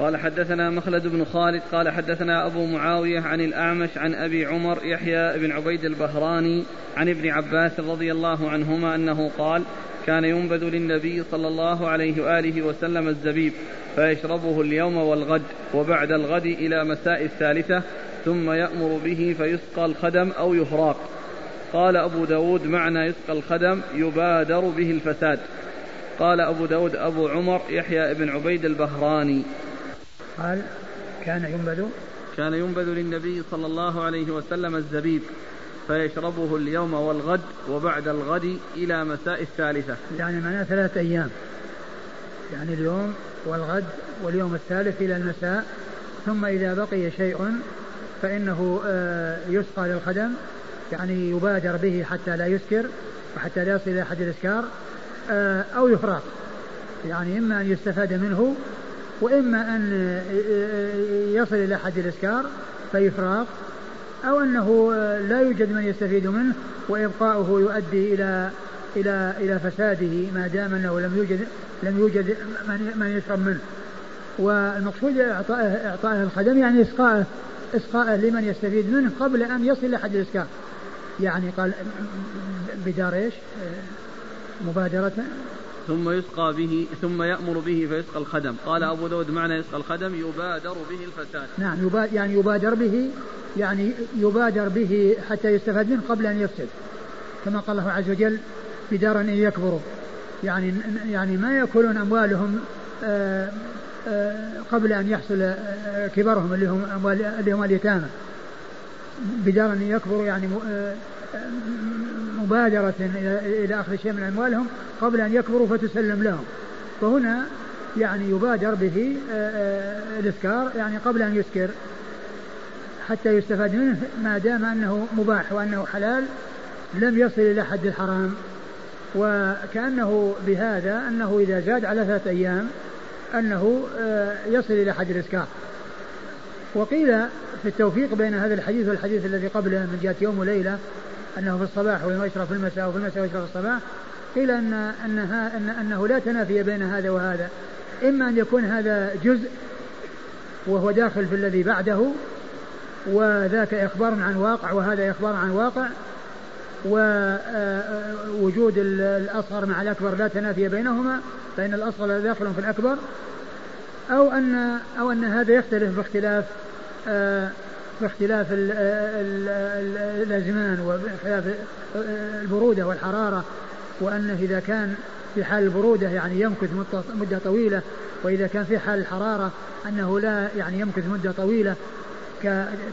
قال حدثنا مخلد بن خالد قال حدثنا أبو معاوية عن الأعمش عن أبي عمر يحيى بن عبيد البهراني عن ابن عباس رضي الله عنهما أنه قال كان ينبذ للنبي صلى الله عليه وآله وسلم الزبيب فيشربه اليوم والغد وبعد الغد إلى مساء الثالثة ثم يأمر به فيسقى الخدم أو يهراق. قال أبو داود معنى يسقى الخدم يبادر به الفساد. قال أبو داود أبو عمر يحيى بن عبيد البهراني. قال كان ينبذ كان ينبذ للنبي صلى الله عليه وسلم الزبيب فيشربه اليوم والغد وبعد الغد إلى مساء الثالثة. يعني معناه ثلاثة أيام. يعني اليوم والغد واليوم الثالث إلى المساء ثم إذا بقي شيء فإنه آه، يسقى للخدم يعني يبادر به حتى لا يسكر وحتى لا يصل إلى حد الإسكار آه، أو يفرط يعني إما أن يستفاد منه وإما أن يصل إلى حد الإسكار فيفراق أو أنه لا يوجد من يستفيد منه وإبقاؤه يؤدي إلى إلى إلى فساده ما دام أنه لم يوجد لم يوجد من من يشرب منه. والمقصود إعطائه إعطائه الخدم يعني إسقاءه إسقاءه لمن يستفيد منه قبل أن يصل إلى حد الإسكار. يعني قال بدار إيش؟ مبادرة ثم يسقى به ثم يأمر به فيسقى الخدم. قال أبو داود معنى يسقى الخدم يبادر به الفساد. نعم يعني يبادر به يعني يبادر به حتى يستفاد منه قبل أن يفسد. كما قال الله عز وجل بدارا أن يكبروا. يعني يعني ما يأكلون أموالهم قبل أن يحصل كبرهم اللي هم أموال اللي هم اليتامى. بدارا أن يكبروا يعني مبادرة إلى أخذ شيء من أموالهم قبل أن يكبروا فتسلم لهم. فهنا يعني يبادر به آه، آه، الإسكار يعني قبل أن يسكر. حتى يستفاد منه ما دام أنه مباح وأنه حلال لم يصل إلى حد الحرام. وكأنه بهذا أنه إذا زاد على ثلاثة أيام أنه آه، يصل إلى حد الإسكار. وقيل في التوفيق بين هذا الحديث والحديث الذي قبله من جهة يوم وليلة أنه في الصباح ويشرب في المساء وفي المساء ويشرب في الصباح قيل أن أنها أن أنه لا تنافي بين هذا وهذا. إما أن يكون هذا جزء وهو داخل في الذي بعده وذاك إخبار عن واقع وهذا إخبار عن واقع ووجود الأصغر مع الأكبر لا تنافي بينهما فإن الأصغر داخل في الأكبر. أو أن أو أن هذا يختلف باختلاف باختلاف الأزمان وباختلاف البرودة والحرارة وأنه إذا كان في حال البرودة يعني يمكث مدة طويلة وإذا كان في حال الحرارة أنه لا يعني يمكث مدة طويلة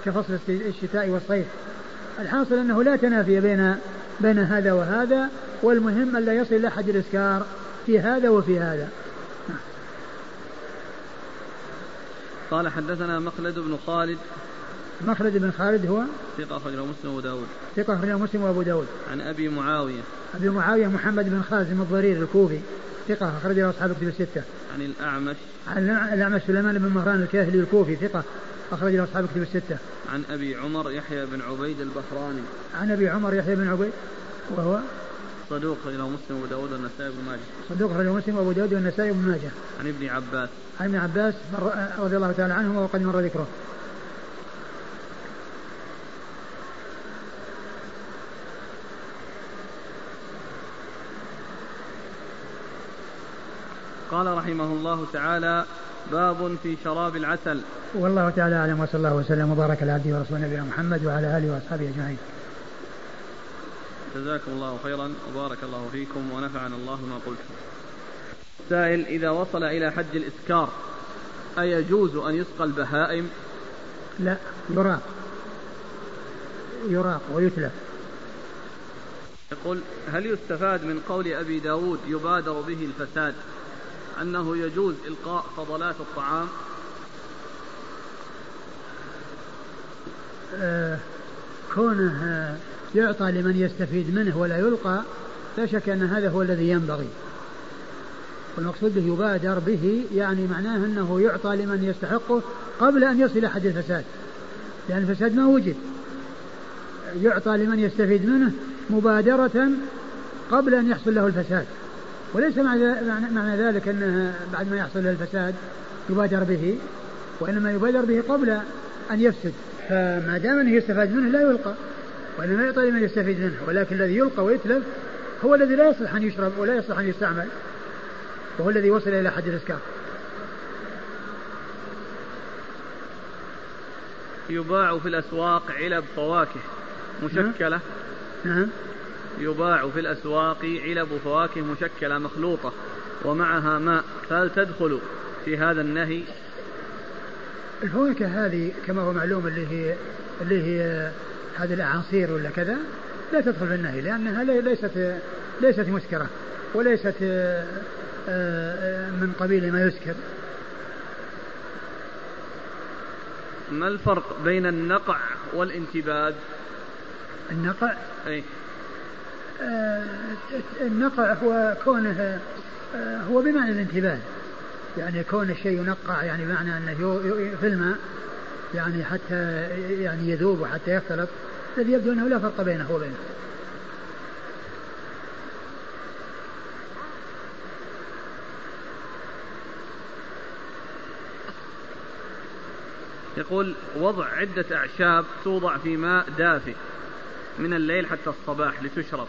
كفصل الشتاء والصيف. الحاصل أنه لا تنافي بين بين هذا وهذا والمهم ألا يصل إلى حد الإسكار في هذا وفي هذا. قال حدثنا مخلد بن خالد مخلد بن خالد هو ثقة أخرجه مسلم وأبو داود ثقة أخرجه مسلم وأبو داود عن أبي معاوية أبي معاوية محمد بن خازم الضرير الكوفي ثقة أخرج له أصحاب الكتب الستة. عن الأعمش. عن الأعمش سليمان بن مهران الكاهلي الكوفي ثقة أخرج له أصحاب الكتب الستة. عن أبي عمر يحيى بن عبيد البحراني. عن أبي عمر يحيى بن عبيد وهو صدوق له مسلم وأبو داود والنسائي بن ماجه. صدوق له مسلم وأبو داود والنسائي بن ماجه. عن ابن عباس. عن ابن عباس رضي الله تعالى عنهما وقد مر ذكره. قال رحمه الله تعالى باب في شراب العسل والله تعالى أعلم وصلى الله وسلم وبارك على عبده ورسوله نبينا محمد وعلى آله وأصحابه أجمعين. جزاكم الله خيرا وبارك الله فيكم ونفعنا الله ما قلتم. سائل إذا وصل إلى حد الإسكار أيجوز أن يسقى البهائم؟ لا يراق يراق ويتلف. يقول هل يستفاد من قول أبي داود يبادر به الفساد أنه يجوز إلقاء فضلات الطعام؟ آه كونه يعطى لمن يستفيد منه ولا يلقى لا شك أن هذا هو الذي ينبغي. والمقصود به يبادر به يعني معناه أنه يعطى لمن يستحقه قبل أن يصل حد الفساد. لأن الفساد ما وجد. يعطى لمن يستفيد منه مبادرة قبل أن يحصل له الفساد. وليس معنى ذلك أنه بعد ما يحصل الفساد يبادر به وإنما يبادر به قبل أن يفسد. فما دام أنه يستفاد منه لا يلقى وإنما يعطى لمن يستفيد منه ولكن الذي يلقى ويتلف هو الذي لا يصلح أن يشرب ولا يصلح أن يستعمل وهو الذي وصل إلى حد الإسكار يباع في الأسواق علب فواكه مشكلة. نعم. يباع في الأسواق علب فواكه مشكلة مخلوطة ومعها ماء فهل تدخل في هذا النهي؟ الفواكه هذه كما هو معلوم اللي هي اللي هي هذه الأعاصير ولا كذا لا تدخل في النهي لأنها ليست ليست مسكرة وليست آه، آه، من قبيل ما يسكر. ما الفرق بين النقع والانتباد؟ النقع؟ أي النقع هو كونه آه، هو بمعنى الانتباه. يعني كون الشيء ينقع يعني بمعنى أنه في الماء يعني حتى يعني يذوب وحتى يختلط الذي يبدو أنه لا فرق بينه وبينه. يقول وضع عدة أعشاب توضع في ماء دافئ. من الليل حتى الصباح لتشرب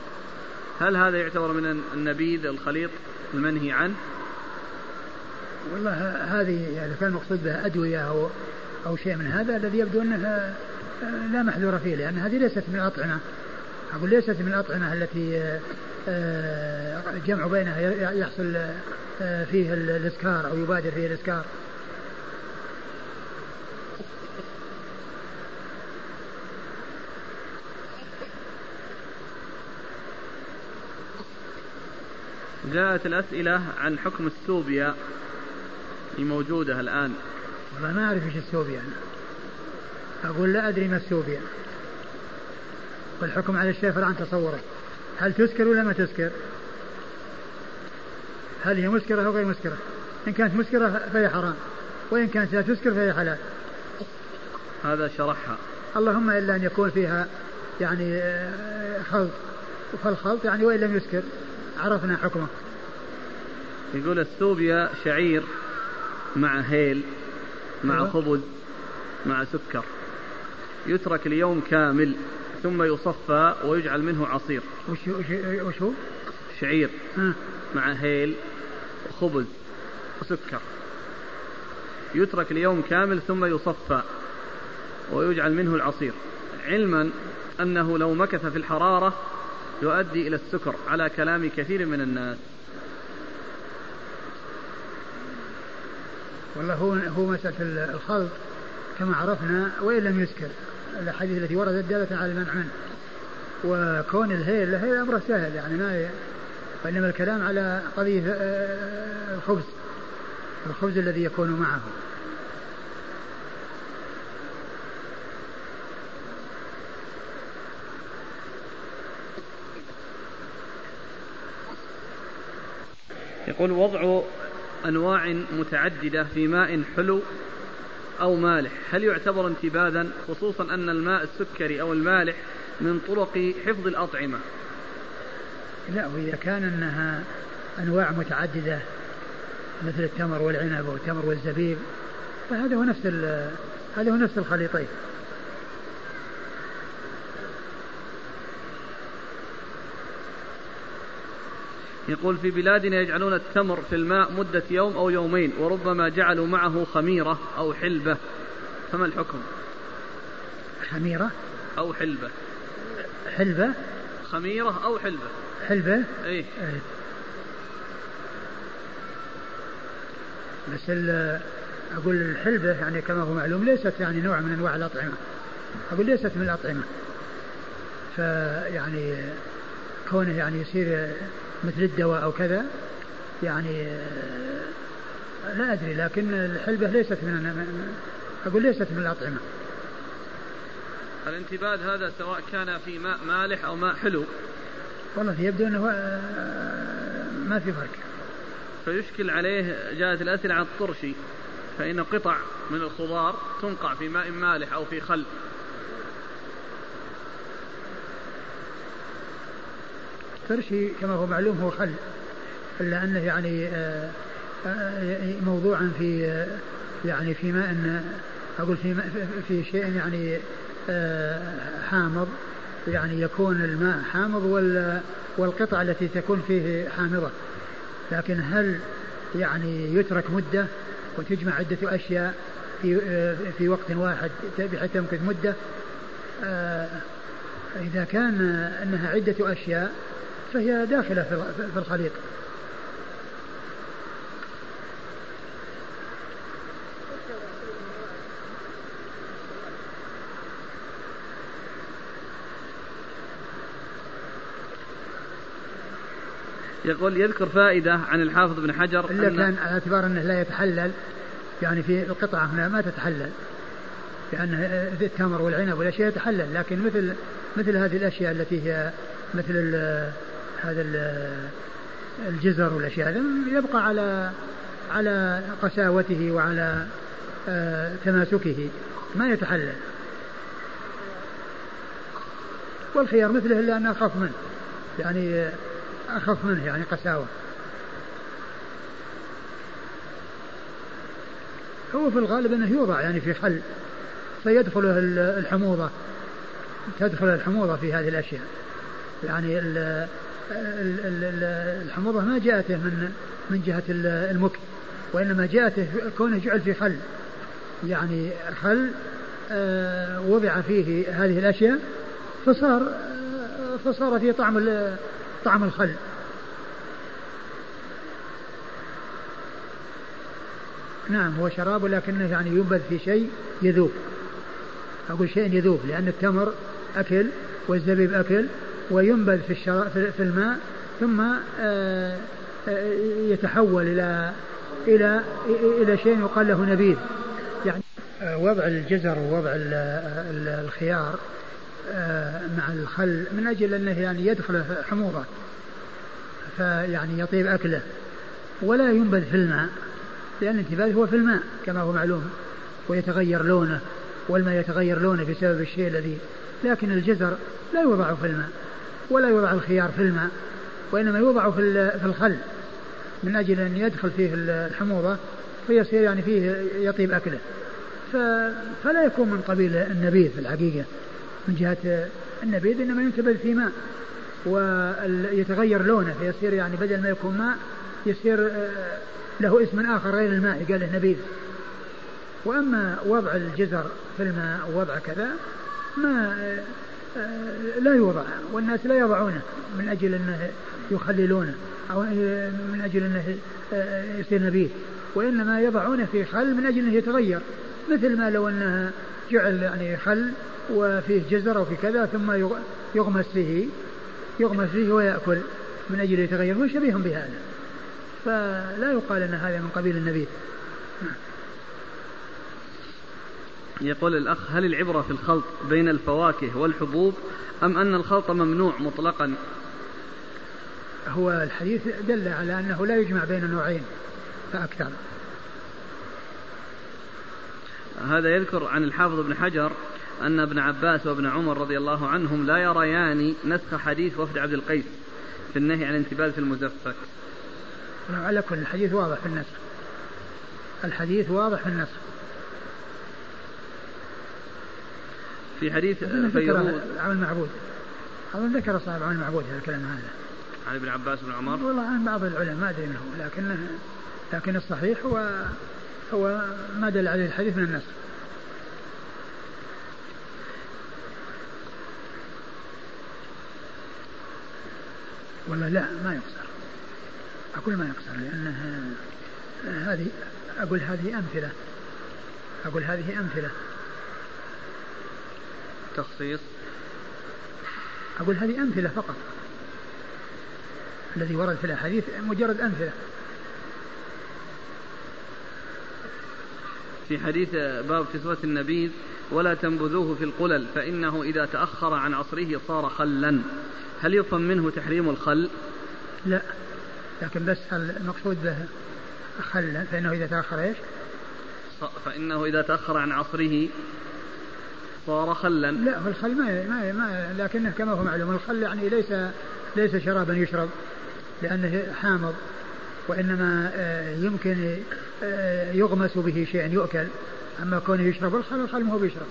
هل هذا يعتبر من النبيذ الخليط المنهي عنه؟ والله هذه يعني كان المقصود بها أدوية أو أو شيء من هذا الذي يبدو أنها لا محذور فيه لأن هذه ليست من الأطعمة. أقول ليست من الأطعمة التي آه، جمع بينها يحصل آه، فيه الإسكار أو يبادر فيه الإسكار. جاءت الأسئلة عن حكم السوبيا الموجودة الآن. والله ما أعرف إيش السوبيا أنا. أقول لا أدري ما السوبيا والحكم على الشيء عن تصوره. هل تسكر ولا ما تسكر هل هي مسكرة أو غير مسكرة؟ إن كانت مسكرة فهي حرام. وإن كانت لا تسكر فهي حلال. هذا شرحها. اللهم إلا أن يكون فيها يعني آه، خلط. فالخلط يعني وإن لم يسكر عرفنا حكمه يقول السوبيا شعير مع هيل مع أيوة. خبز مع سكر يترك ليوم كامل ثم يصفى ويجعل منه عصير وش وش هو؟ شعير ها. مع هيل وخبز وسكر يترك ليوم كامل ثم يصفى ويجعل منه العصير علما أنه لو مكث في الحرارة يؤدي إلى السكر على كلام كثير من الناس. والله هو هو مسألة الخلط كما عرفنا وإن لم يسكر الأحاديث التي وردت دالة على المنع منه. وكون الهيل الهيل أمره سهل يعني ما وإنما الكلام على قضية آه، الخبز. الخبز الذي يكون معه. يقول وضع أنواع متعددة في ماء حلو أو مالح. هل يعتبر انتباذا خصوصا أن الماء السكري أو المالح من طرق حفظ الأطعمة؟ لا وإذا كان أنها أنواع متعددة مثل التمر والعنب والتمر والزبيب فهذا هو نفس هذا هو نفس الخليطين. يقول في بلادنا يجعلون التمر في الماء مدة يوم أو يومين وربما جعلوا معه خميرة أو حلبة. فما الحكم؟ خميرة؟ أو حلبة. حلبة؟ خميرة أو حلبة. حلبة؟ إيه, إيه. بس أقول الحلبة يعني كما هو معلوم ليست يعني نوع من أنواع الأطعمة. أقول ليست من الأطعمة. فيعني كونه يعني يصير مثل الدواء أو كذا يعني لا أدري لكن الحلبة ليست من أقول ليست من الأطعمة. الانتباد هذا سواء كان في ماء مالح أو ماء حلو. والله يبدو أنه ما في فرق. فيشكل عليه جاءت الأسئلة عن الطرشي فإن قطع من الخضار تنقع في ماء مالح أو في خل. الترشي كما هو معلوم هو خل إلا أنه يعني آه، آه، موضوعا في آه، يعني في ماء أقول في في شيء يعني حامض يعني يكون الماء حامض والقطع التي تكون فيه حامضة. لكن هل يعني يترك مدة وتجمع عدة أشياء في في وقت واحد بحيث تمكث مدة؟ إذا كان أنها عدة أشياء فهي داخلة في الخليط. يقول يذكر فائدة عن الحافظ بن حجر إلا كان على اعتبار أنه لا يتحلل يعني في القطعة هنا ما تتحلل لأن التمر والعنب والأشياء يتحلل لكن مثل مثل هذه الأشياء التي هي مثل هذا الجزر والأشياء هذا يبقى على على قساوته وعلى آه، تماسكه ما يتحلل. والخيار مثله إلا انه اخف منه يعني اخف منه يعني قساوة. هو في الغالب أنه يوضع يعني في خل فيدخله الحموضة تدخل الحموضة في هذه الأشياء. يعني الحموضة ما جاءته من من جهة المكت وإنما جاءته كونه جعل في خل يعني خل آه، وضع فيه هذه الأشياء فصار آه، فصار فيه طعم طعم الخل. نعم هو شراب ولكنه يعني ينبذ في شيء يذوب. أقول شيء يذوب لأن التمر أكل والزبيب أكل وينبذ في, في الماء ثم آه، آه، يتحول إلى إلى إلى شيء يقال له نبيذ. يعني آه، وضع الجزر ووضع الخيار مع الخل من أجل أنه يعني يدخل حموضة فيعني يطيب أكله. ولا ينبذ في الماء لأن الانتباذ هو في الماء كما هو معلوم ويتغير لونه والماء يتغير لونه بسبب الشيء الذي لكن الجزر لا يوضع في الماء. ولا يوضع الخيار في الماء وإنما يوضع في في الخل من أجل أن يدخل فيه الحموضة فيصير يعني فيه يطيب أكله. فلا يكون من قبيل النبيذ في الحقيقة من جهة النبيذ إنما ينتبذ في ماء. ويتغير لونه فيصير يعني بدل ما يكون ماء يصير آه، له اسم آخر غير الماء قال له نبيذ. وأما وضع الجزر في الماء ووضع كذا ما لا يوضع والناس لا يضعونه من أجل أنه يخللونه أو من أجل أنه آه، يصير نبيذ وإنما يضعونه في خل من أجل أنه يتغير مثل ما لو أنها جعل يعني خل وفيه جزر أو في كذا ثم يغمس فيه يغمس فيه ويأكل من أجل يتغير هو شبيه بهذا. فلا يقال أن هذا من قبيل النبي يقول الأخ هل العبرة في الخلط بين الفواكه والحبوب أم أن الخلط ممنوع مطلقا؟ هو الحديث دل على أنه لا يجمع بين النوعين فأكثر. هذا يذكر عن الحافظ ابن حجر أن ابن عباس وابن عمر رضي الله عنهم لا يريان نسخ حديث وفد عبد القيس في النهي عن الانتباه في المزفت على كل الحديث واضح في النسخ. الحديث واضح في النسخ. في حديث فيروز عون المعبود أظن ذكر صاحب عون المعبود هذا الكلام هذا. عن ابن عباس بن عمر. والله عن بعض العلماء ما أدري منه لكنه لكن الصحيح هو هو ما دل عليه الحديث من النسخ والله لا ما يقصر. أقول ما يقصر لأنه هذه أقول هذه أمثلة. أقول هذه أمثلة. تخصيص أقول هذه أمثلة فقط. الذي ورد في الأحاديث مجرد أمثلة. في حديث باب كسوة النبيذ ولا تنبذوه في القلل فإنه إذا تأخر عن عصره صار خلا. هل يفهم منه تحريم الخل؟ لا. لكن بس المقصود به خلا فإنه إذا تأخر إيش؟ فإنه إذا تأخر عن عصره صار خلا. لا هو الخل ما, ما, ما لكنه كما هو معلوم الخل يعني ليس ليس شرابا يشرب لأنه حامض وإنما آه، يمكن آه، يغمس به شيء يؤكل. أما كونه يشرب الخل الخل ما هو بيشرب.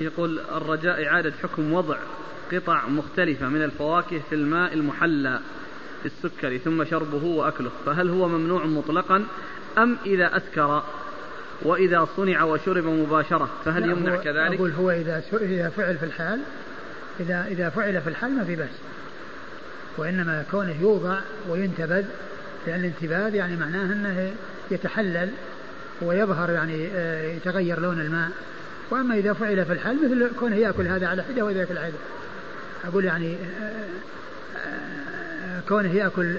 يقول الرجاء إعادة حكم وضع قطع مختلفة من الفواكه في الماء المحلى بالسكر ثم شربه وأكله. فهل هو ممنوع مطلقا أم إذا أسكر وإذا صنع وشرب مباشرة؟ فهل يمنع كذلك؟ أقول هو إذا إذا فعل في الحال إذا إذا فعل في الحال ما في بأس. وإنما كونه يوضع وينتبذ لأن الانتباذ يعني معناه أنه يتحلل ويظهر يعني آه، يتغير لون الماء. وأما إذا فعل في الحال مثل كونه يأكل هذا على حدة وإذا يأكل على أقول يعني آه، آه، كونه يأكل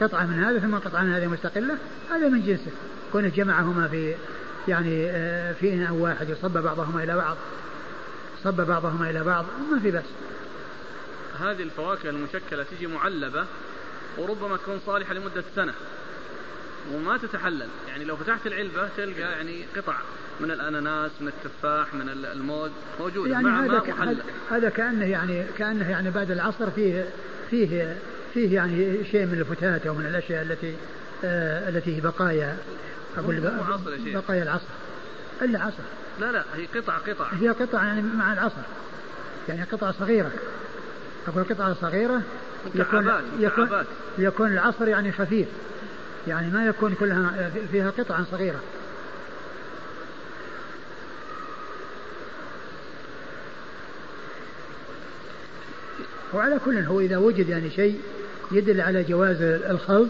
قطعة من هذا ثم قطعة من هذه مستقلة هذا من جنسه. كونه جمعهما في يعني آه، في إناء واحد يصب بعضهما إلى بعض صب بعضهما إلى بعض ما في بس هذه الفواكه المشكلة تجي معلبة وربما تكون صالحة لمدة سنة. وما تتحلل. يعني لو فتحت العلبة تلقى يعني قطع من الأناناس من التفاح من الموز موجودة. يعني مع هذا محلل. هذا كأنه يعني كأنه يعني بعد العصر فيه فيه فيه يعني شيء من الفتات أو من الأشياء التي آه التي هي بقايا أقول بقايا العصر. إلا عصر. لا لا هي قطع قطع. هي قطع يعني مع العصر. يعني قطعة صغيرة. أقول قطعة صغيرة يكون يكون, يكون العصر يعني خفيف. يعني ما يكون كلها فيها قطعا صغيرة. وعلى كل هو إذا وجد يعني شيء يدل على جواز الخلط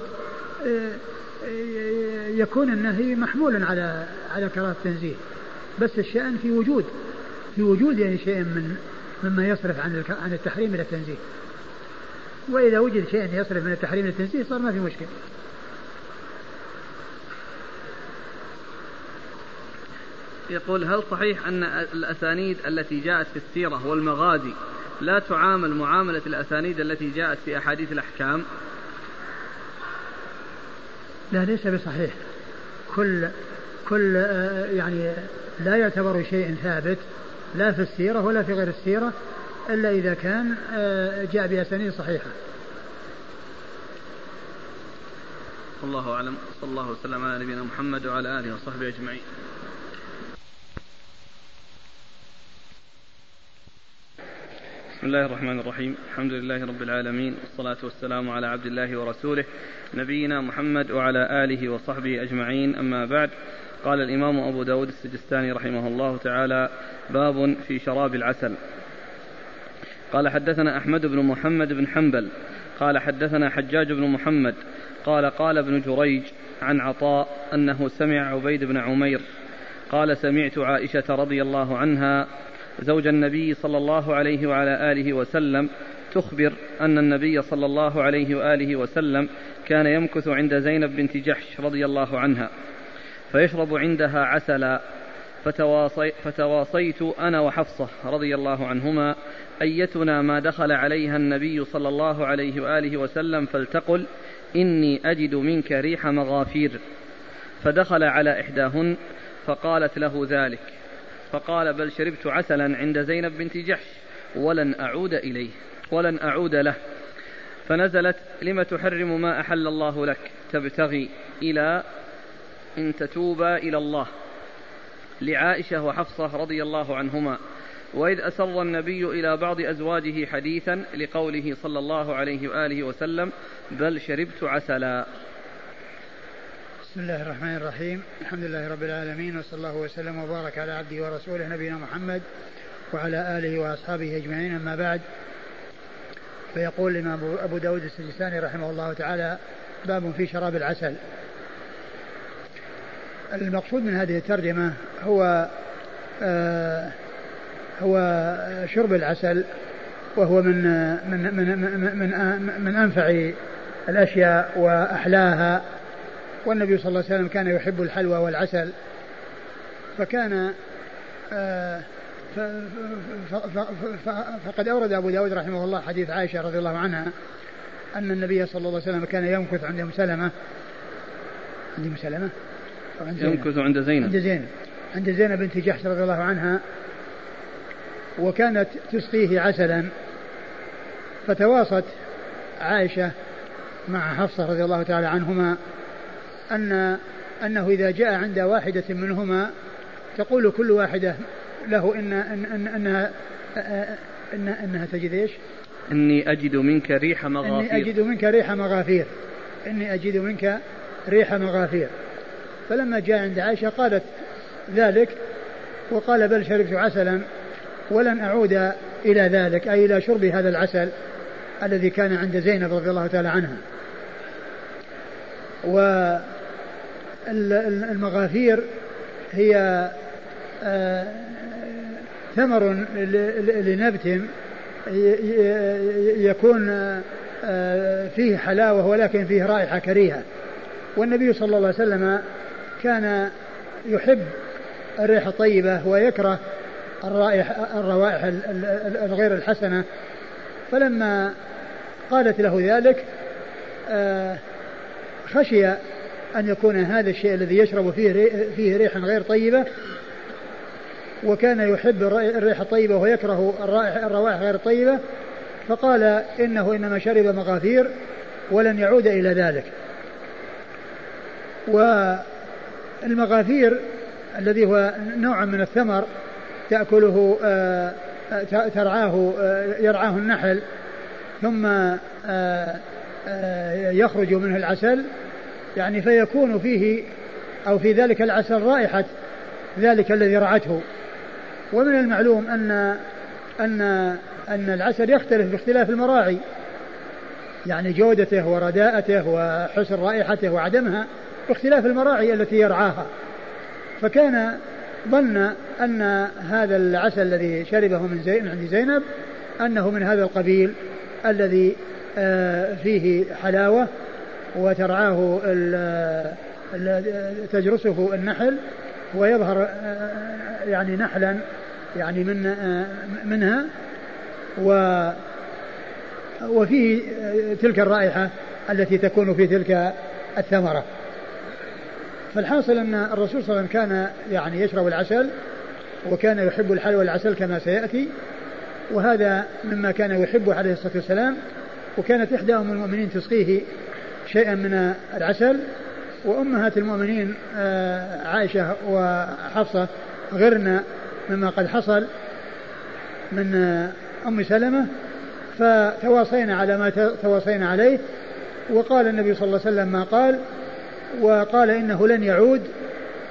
يكون النهي محمولا على على كراهة التنزيه. بس الشأن في وجود في وجود يعني شيء من مما يصرف عن عن التحريم إلى التنزيه. وإذا وجد شيء يصرف من التحريم إلى التنزيه صار ما في مشكلة. يقول هل صحيح أن الأسانيد التي جاءت في السيرة والمغازي لا تعامل معاملة الأسانيد التي جاءت في أحاديث الأحكام؟ لا ليس بصحيح. كل كل آه، يعني لا يعتبر شيء ثابت لا في السيرة ولا في غير السيرة إلا إذا كان آه، جاء بأسانيد صحيحة. والله أعلم. صلى الله وسلم على نبينا محمد وعلى آله وصحبه أجمعين. بسم الله الرحمن الرحيم. الحمد لله رب العالمين والصلاة والسلام على عبد الله ورسوله نبينا محمد وعلى آله وصحبه أجمعين. أما بعد قال الإمام أبو داود السجستاني رحمه الله تعالى باب في شراب العسل. قال حدثنا أحمد بن محمد بن حنبل. قال حدثنا حجاج بن محمد. قال قال ابن جريج عن عطاء أنه سمع عبيد بن عمير. قال سمعت عائشة رضي الله عنها زوج النبي صلى الله عليه وعلى آله وسلم تخبر أن النبي صلى الله عليه وآله وسلم كان يمكث عند زينب بنت جحش رضي الله عنها فيشرب عندها عسلا. فتواصي فتواصيت أنا وحفصة رضي الله عنهما أيتنا ما دخل عليها النبي صلى الله عليه وآله وسلم فلتقل إني أجد منك ريح مغافير. فدخل على إحداهن فقالت له ذلك. فقال بل شربت عسلا عند زينب بنت جحش ولن أعود إليه ولن أعود له. فنزلت لم تحرم ما أحل الله لك تبتغي إلى إن تتوبا إلى الله. لعائشة وحفصة رضي الله عنهما. وإذ أسر النبي إلى بعض أزواجه حديثا لقوله صلى الله عليه وآله وسلم بل شربت عسلا. بسم الله الرحمن الرحيم. الحمد لله رب العالمين وصلى الله وسلم وبارك على عبده ورسوله نبينا محمد وعلى آله وأصحابه أجمعين. أما بعد فيقول الإمام أبو داود السجستاني رحمه الله تعالى باب في شراب العسل. المقصود من هذه الترجمة هو آه هو شرب العسل وهو من من من من, من, من أنفع الأشياء وأحلاها. والنبي صلى الله عليه وسلم كان يحب الحلوى والعسل فكان آه فقد أورد أبو داود رحمه الله حديث عائشة رضي الله عنها أن النبي صلى الله عليه وسلم كان يمكث عند أم سلمة عند أم سلمة يمكث عند زينب. عند زينب. عند زينب بنت جحش رضي الله عنها. وكانت تسقيه عسلا. فتواصت عائشة مع حفصة رضي الله تعالى عنهما أن أنه إذا جاء عند واحدة منهما تقول كل واحدة له إن, إن, إن أنها إن أنها تجد إيش؟ إني أجد منك ريح مغافير. إني أجد منك ريح مغافير. إني أجد منك ريح مغافير. فلما جاء عند عائشة قالت ذلك وقال بل شربت عسلا ولن أعود إلى ذلك أي إلى شرب هذا العسل الذي كان عند زينب رضي الله تعالى عنها. والمغافير هي آه، ثمر لنبت يكون آه، فيه حلاوة ولكن فيه رائحة كريهة. والنبي صلى الله عليه وسلم كان يحب الريح الطيبة ويكره الرائح الروائح الغير الحسنة. فلما قالت له ذلك آه، خشي أن يكون هذا الشيء الذي يشرب فيه فيه ريح غير طيبة وكان يحب الريح الطيبة ويكره الروائح غير الطيبة فقال إنه إنما شرب مغافير ولن يعود إلى ذلك. والمغافير الذي هو نوع من الثمر تأكله آه، ترعاه آه، يرعاه النحل ثم آه، يخرج منه العسل يعني فيكون فيه أو في ذلك العسل رائحة ذلك الذي رعته. ومن المعلوم أن أن أن العسل يختلف باختلاف المراعي. يعني جودته ورداءته وحسن رائحته وعدمها باختلاف المراعي التي يرعاها. فكان ظن أن هذا العسل الذي شربه من زين عند زينب أنه من هذا القبيل الذي آه، فيه حلاوة وترعاه تجرسه النحل ويظهر آه، يعني نحلا يعني من آه، منها. و وفيه تلك الرائحة التي تكون في تلك الثمرة. فالحاصل أن الرسول صلى الله عليه وسلم كان يعني يشرب العسل وكان يحب الحلوى والعسل كما سيأتي. وهذا مما كان يحبه عليه الصلاة والسلام. وكانت إحدى أم المؤمنين تسقيه شيئا من العسل وأمهات المؤمنين آه، عائشة وحفصة غرنا مما قد حصل من آه، أم سلمة فتواصينا على ما تواصينا عليه وقال النبي صلى الله عليه وسلم ما قال وقال إنه لن يعود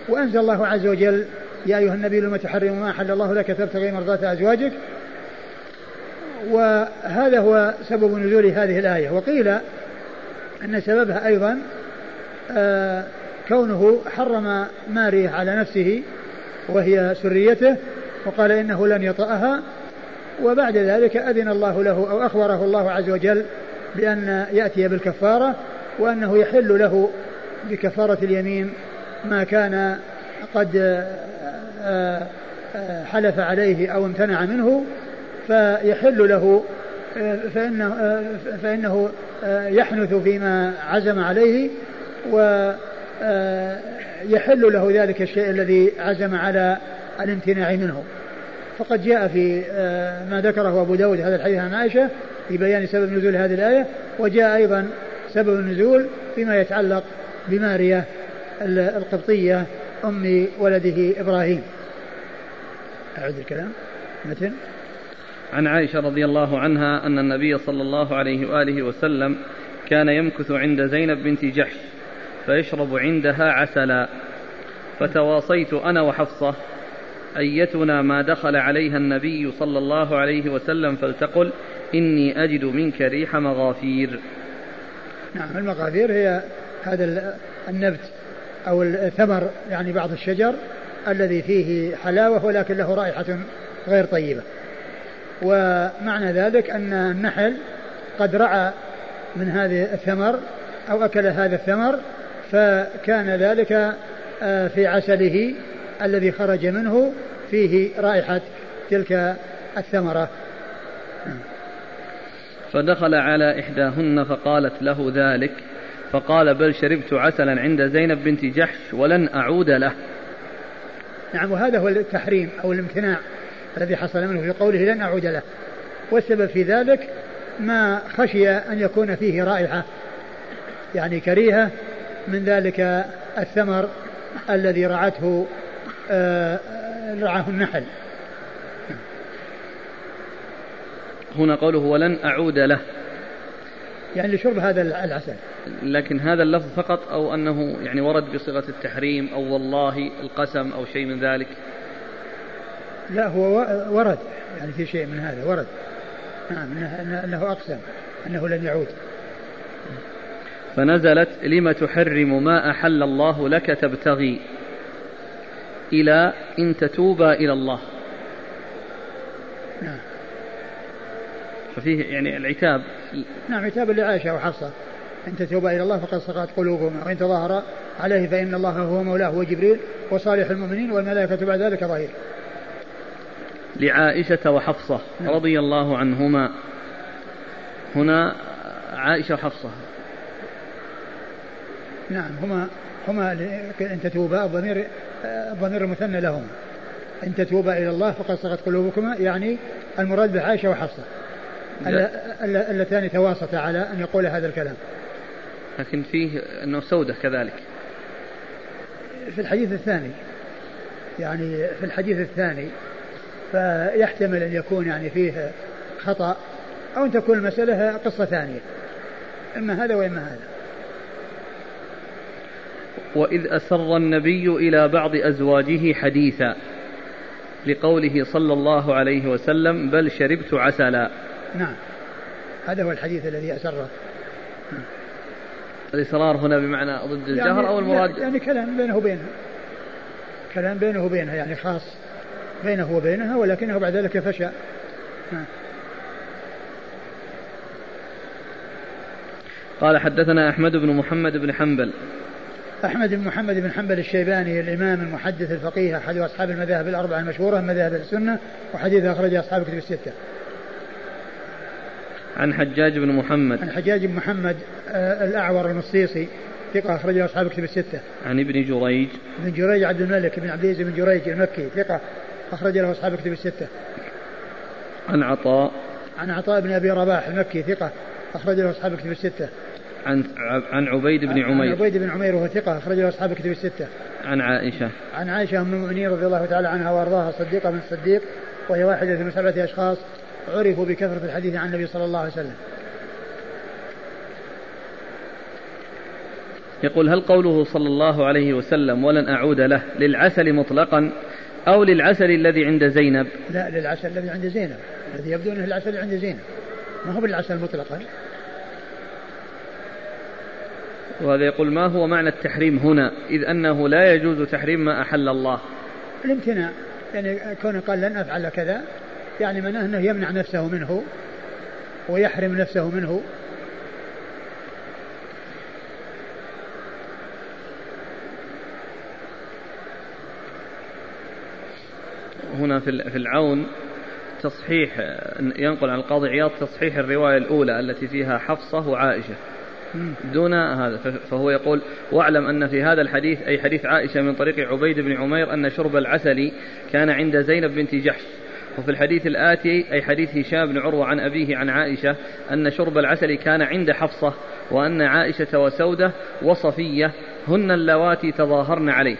وأنزل الله عز وجل يا أيها النبي لم تحرم ما أحل الله لك تبتغي مرضات أزواجك؟ وهذا هو سبب نزول هذه الآية. وقيل أن سببها أيضا آه كونه حرم ماريه على نفسه وهي سريته وقال إنه لن يطأها وبعد ذلك أذن الله له أو أخبره الله عز وجل بأن يأتي بالكفارة وأنه يحل له بكفارة اليمين ما كان قد آه، آه، حلف عليه أو امتنع منه فيحل له فإنه, فإنه يحنث فيما عزم عليه ويحل له ذلك الشيء الذي عزم على الامتناع منه. فقد جاء في ما ذكره أبو داود هذا الحديث عن عائشة في بيان سبب نزول هذه الآية وجاء أيضا سبب النزول فيما يتعلق بمارية القبطية أم ولده إبراهيم. أعد الكلام متن؟ عن عائشة رضي الله عنها أن النبي صلى الله عليه وآله وسلم كان يمكث عند زينب بنت جحش فيشرب عندها عسلا. فتواصيت أنا وحفصة أيتنا ما دخل عليها النبي صلى الله عليه وسلم فلتقل إني أجد منك ريح مغافير. نعم المغافير هي هذا النبت أو الثمر يعني بعض الشجر الذي فيه حلاوة ولكن له رائحة غير طيبة. ومعنى ذلك أن النحل قد رعى من هذه الثمر أو أكل هذا الثمر فكان ذلك آه، في عسله الذي خرج منه فيه رائحة تلك الثمرة. فدخل على إحداهن فقالت له ذلك فقال بل شربت عسلا عند زينب بنت جحش ولن أعود له. نعم وهذا هو التحريم أو الامتناع. الذي حصل منه في قوله لن أعود له. والسبب في ذلك ما خشي أن يكون فيه رائحة يعني كريهة من ذلك الثمر الذي رعته آه، رعاه النحل. هنا قوله ولن أعود له. يعني لشرب هذا العسل. لكن هذا اللفظ فقط أو أنه يعني ورد بصيغة التحريم أو والله القسم أو شيء من ذلك؟ لا هو ورد. يعني في شيء من هذا ورد. نعم أنه, أنه أقسم أنه لن يعود. فنزلت لم تحرم ما أحل الله لك تبتغي إلى إن تتوبا إلى الله. نعم. ففيه يعني العتاب. نعم عتاب لعائشة وحفصة. إن تتوبا إلى الله فقد صغت قلوبهما وإن تظاهر عليه فإن الله هو مولاه وجبريل وصالح المؤمنين والملائكة بعد ذلك ظهير. لعائشة وحفصة. رضي الله عنهما. هنا عائشة وحفصة. نعم هما هما إن تتوبا الضمير الضمير المثنى لهما إن تتوبا إلى الله فقد صغت قلوبكما يعني المراد بعائشة وحفصة. اللتان تواصتا على أن يقول هذا الكلام. لكن فيه أنه سودة كذلك. في الحديث الثاني يعني في الحديث الثاني فيحتمل أن يكون يعني فيه خطأ أو أن تكون المسألة قصة ثانية إما هذا وإما هذا. وإذ أسر النبي إلى بعض أزواجه حديثا لقوله صلى الله عليه وسلم بل شربت عسلا. نعم هذا هو الحديث الذي أسره. الإصرار هنا بمعنى ضد الجهر يعني أو المراد؟ يعني كلام بينه وبينها كلام بينه وبينها يعني خاص. بينه وبينها ولكنه بعد ذلك فشى نعم. قال حدثنا أحمد بن محمد بن حنبل أحمد بن محمد بن حنبل الشيباني الإمام المحدث الفقيه أحد أصحاب المذاهب الأربعة المشهورة مذاهب السنة وحديث أخرج أصحاب كتب الستة عن حجاج بن محمد عن حجاج بن محمد آه الأعور المصيصي ثقة أخرجه أصحاب كتب الستة. عن ابن جريج. ابن جريج عبد الملك بن عبد العزيز بن جريج المكي ثقة أخرج له أصحاب كتب الستة. عن عطاء. عن عطاء بن أبي رباح المكي ثقة أخرج له أصحاب كتب الستة. عن عن عبيد بن عمير. عن عبيد بن عمير وهو ثقة أخرج له أصحاب كتب الستة. عن عائشة. عن عائشة أم المؤمنين رضي الله تعالى عنها وأرضاها صديقة من الصديق وهي واحدة من سبعة أشخاص عرفوا بكثرة الحديث عن النبي صلى الله عليه وسلم. يقول هل قوله صلى الله عليه وسلم ولن أعود له للعسل مطلقا أو للعسل الذي عند زينب. لا للعسل الذي عند زينب. الذي يبدو أنه العسل عند زينب. ما هو بالعسل مطلقا؟ وهذا يقول ما هو معنى التحريم هنا؟ إذ أنه لا يجوز تحريم ما أحل الله. الامتناع. يعني كونه قال لن أفعل كذا يعني معناه أنه يمنع نفسه منه ويحرم نفسه منه. هنا في العون تصحيح ينقل عن القاضي عياض تصحيح الرواية الأولى التي فيها حفصة وعائشة. دون هذا فهو يقول واعلم أن في هذا الحديث أي حديث عائشة من طريق عبيد بن عمير أن شرب العسل كان عند زينب بنت جحش. وفي الحديث الآتي أي حديث هشام بن عروة عن أبيه عن عائشة أن شرب العسل كان عند حفصة وأن عائشة وسودة وصفية هن اللواتي تظاهرن عليه.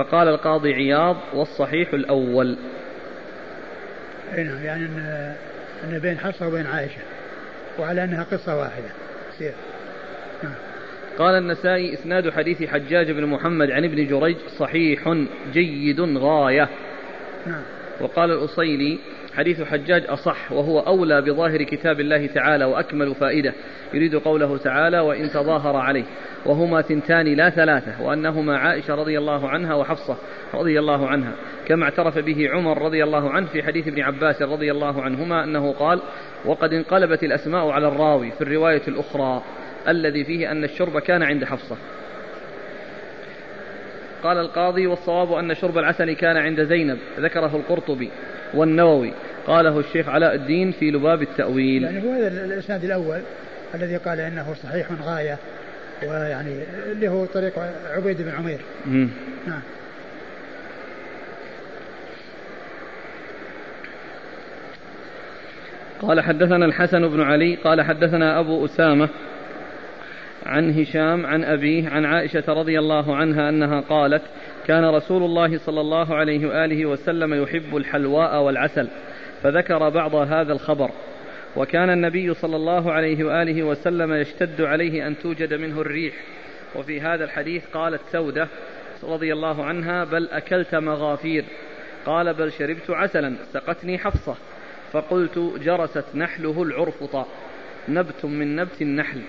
فقال القاضي عياض والصحيح الأول نعم يعني أن أن بين حفصة وبين عائشة وعلى أنها قصة واحدة سير نعم. قال النسائي إسناد حديث حجاج بن محمد عن ابن جريج صحيح جيد غاية نعم. وقال الأصيلي حديث حجاج أصح وهو أولى بظاهر كتاب الله تعالى وأكمل فائدة. يريد قوله تعالى وإن تظاهر عليه. وهما ثنتان لا ثلاثة وأنهما عائشة رضي الله عنها وحفصة رضي الله عنها. كما اعترف به عمر رضي الله عنه في حديث ابن عباس رضي الله عنهما أنه قال وقد انقلبت الأسماء على الراوي في الرواية الأخرى الذي فيه أن الشرب كان عند حفصة. قال القاضي والصواب أن شرب العسل كان عند زينب. ذكره القرطبي. والنووي. قاله الشيخ علاء الدين في لباب التأويل. يعني هو هذا الإسناد الأول الذي قال إنه صحيح غاية ويعني اللي هو طريق عبيد بن عمير. نعم. قال حدثنا الحسن بن علي قال حدثنا أبو أسامة عن هشام عن أبيه عن عائشة رضي الله عنها أنها قالت كان رسول الله صلى الله عليه وآله وسلم يحب الحلواء والعسل فذكر بعض هذا الخبر. وكان النبي صلى الله عليه وآله وسلم يشتد عليه أن توجد منه الريح. وفي هذا الحديث قالت سودة رضي الله عنها بل أكلت مغافير. قال بل شربت عسلا سقتني حفصة. فقلت جرست نحله العرفط نبت من نبت النحل.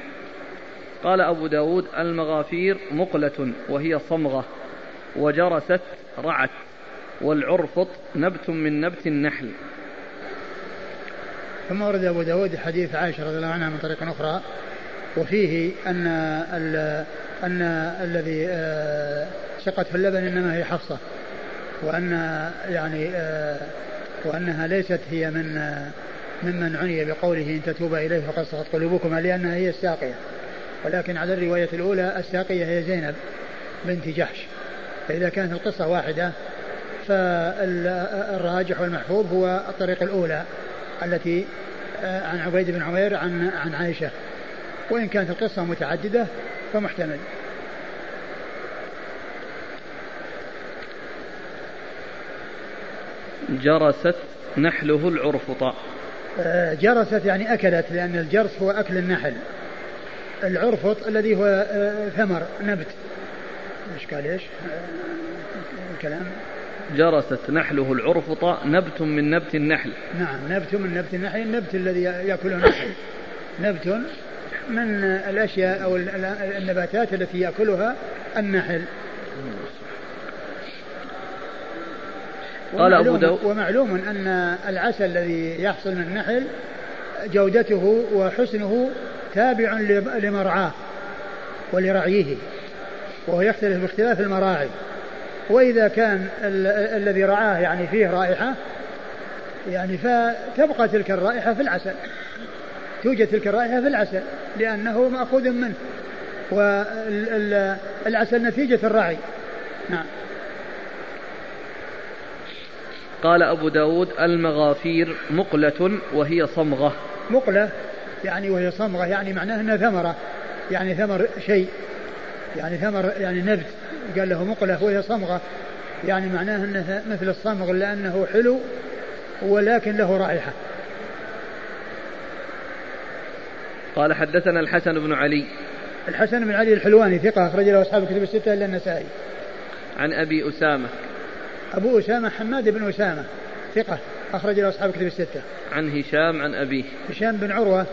قال أبو داود المغافير مقلة وهي صمغة. وجرست رعت والعرفط نبت من نبت النحل. ثم ورد أبو داود حديث عائشة رضي الله عنها من طريق أخرى وفيه أن أن الذي آه، سقت في اللبن إنما هي حفصة وأن يعني آه، وأنها ليست هي من آه، ممن عني بقوله إن تتوب إليه فقد صغت قلوبكما لأنها هي الساقية. ولكن على الرواية الأولى الساقية هي زينب بنت جحش. فإذا كانت القصة واحدة فالراجح والمحفوظ هو الطريق الأولى التي آه، عن عبيد بن عمير عن عن عائشة. وإن كانت القصة متعددة فمحتمل. جرست نحله العرفطة آه، جرست يعني أكلت لأن الجرس هو أكل النحل. العرفط الذي هو آه، ثمر نبت. إيش قال إيش؟ الكلام جرست نحله العرفط نبت من نبت النحل. نعم نبت من نبت النحل النبت الذي يأكله النحل. نبت من الأشياء أو النباتات التي يأكلها النحل. قال أبو داود ومعلوم أن العسل الذي يحصل من النحل جودته وحسنه تابع لمرعاه ولرعيه. وهو يختلف باختلاف المراعي. وإذا كان ال الذي رعاه يعني فيه رائحة يعني فتبقى تلك الرائحة في العسل. توجد تلك الرائحة في العسل لأنه مأخوذ منه. والعسل نتيجة الرعي. نعم. قال أبو داود المغافير مقلة وهي صمغة. مقلة يعني وهي صمغة يعني معناه أنها ثمرة. يعني ثمر شيء. يعني ثمر يعني نبت. قال له مقلة وهي صمغة. يعني معناه أنه مثل الصمغ لأنه حلو ولكن له رائحة. قال حدثنا الحسن بن علي. الحسن بن علي الحلواني ثقة أخرج له أصحاب الكتب الستة إلا النسائي. عن أبي أسامة. أبو أسامة حماد بن أسامة ثقة أخرج له أصحاب الكتب الستة. عن هشام عن أبيه. هشام بن عروة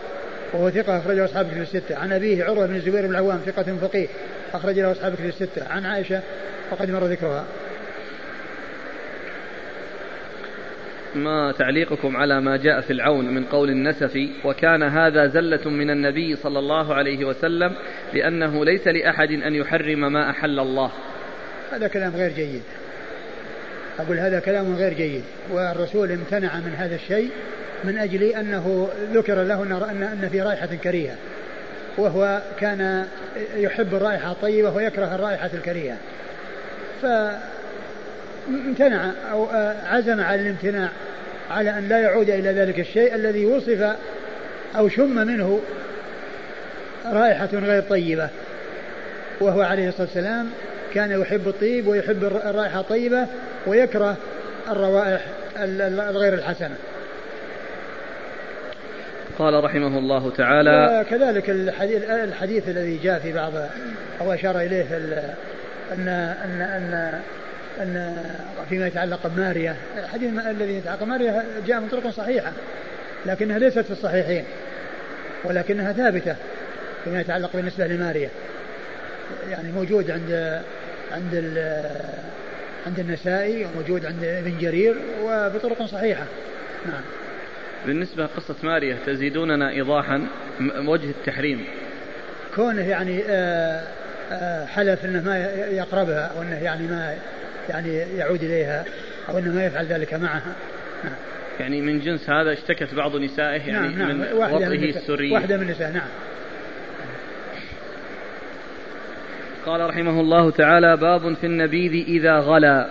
وهو ثقة أخرجه أصحاب كتب الستة. عن أبيه عروة بن الزبير بن العوام ثقة فقيه أخرج له أصحاب كتب الستة. عن عائشة وقد مر ذكرها. ما تعليقكم على ما جاء في العون من قول النسفي وكان هذا زلة من النبي صلى الله عليه وسلم لأنه ليس لأحد أن يحرم ما أحل الله. هذا كلام غير جيد. أقول هذا كلام غير جيد. والرسول امتنع من هذا الشيء من أجل أنه ذكر له أن أن في رائحة كريهة. وهو كان يحب الرائحة الطيبة ويكره الرائحة الكريهة. فامتنع أو عزم على الامتناع على أن لا يعود إلى ذلك الشيء الذي وصف أو شم منه رائحة غير طيبة. وهو عليه الصلاة والسلام كان يحب الطيب ويحب الرائحة الطيبة ويكره الروائح الغير الحسنة. قال رحمه الله تعالى وكذلك الحديث, الحديث الذي جاء في بعض أو أشار إليه أن أن أن أن فيما يتعلق بماريا. الحديث الذي يتعلق بماريا جاء من طرق صحيحة لكنها ليست في الصحيحين ولكنها ثابتة فيما يتعلق بالنسبة لماريا. يعني موجود عند عند عند النسائي وموجود عند ابن جرير وبطرق صحيحة. نعم. بالنسبة لقصة ماريا تزيدوننا إيضاحا وجه التحريم. كونه يعني آه، آه، حلف إنه ما يقربها أو إنه يعني ما يعني يعود إليها أو إنه ما يفعل ذلك معها. يعني من جنس هذا اشتكت بعض نسائه يعني نعم نعم. من وطئه السري واحدة من النساء نعم. قال رحمه الله تعالى باب في النبيذ إذا غلا.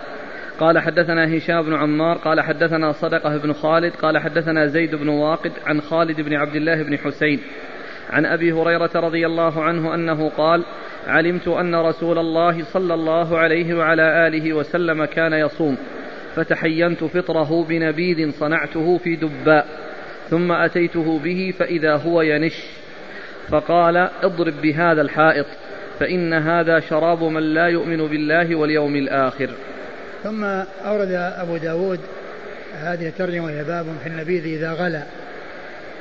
قال حدثنا هشام بن عمار قال حدثنا صدقة بن خالد قال حدثنا زيد بن واقد عن خالد بن عبد الله بن حسين. عن أبي هريرة رضي الله عنه أنه قال علمت أن رسول الله صلى الله عليه وعلى آله وسلم كان يصوم فتحينت فطره بنبيذ صنعته في دباء ثم أتيته به فإذا هو ينش. فقال اضرب بهذا الحائط فإن هذا شراب من لا يؤمن بالله واليوم الآخر. ثم أورد أبو داود هذه الترجمة وهي باب في النبيذ إذا غلا.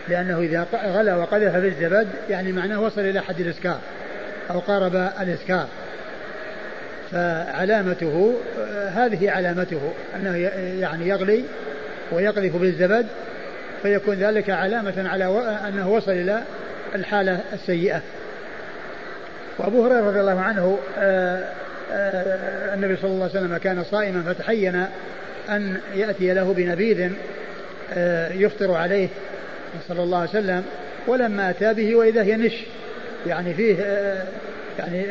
لأنه إذا غلا وقذف في الزبد يعني معناه وصل إلى حد الإسكار أو قارب الإسكار. فعلامته هذه علامته أنه يعني يغلي ويقذف بالزبد فيكون ذلك علامة على أنه وصل إلى الحالة السيئة. وأبو هريرة رضي الله عنه آه، آه، النبي صلى الله عليه وسلم كان صائما فتحين أن يأتي له بنبيذ آه، يفطر عليه صلى الله عليه وسلم ولما أتى به وإذا هي نش يعني فيه يعني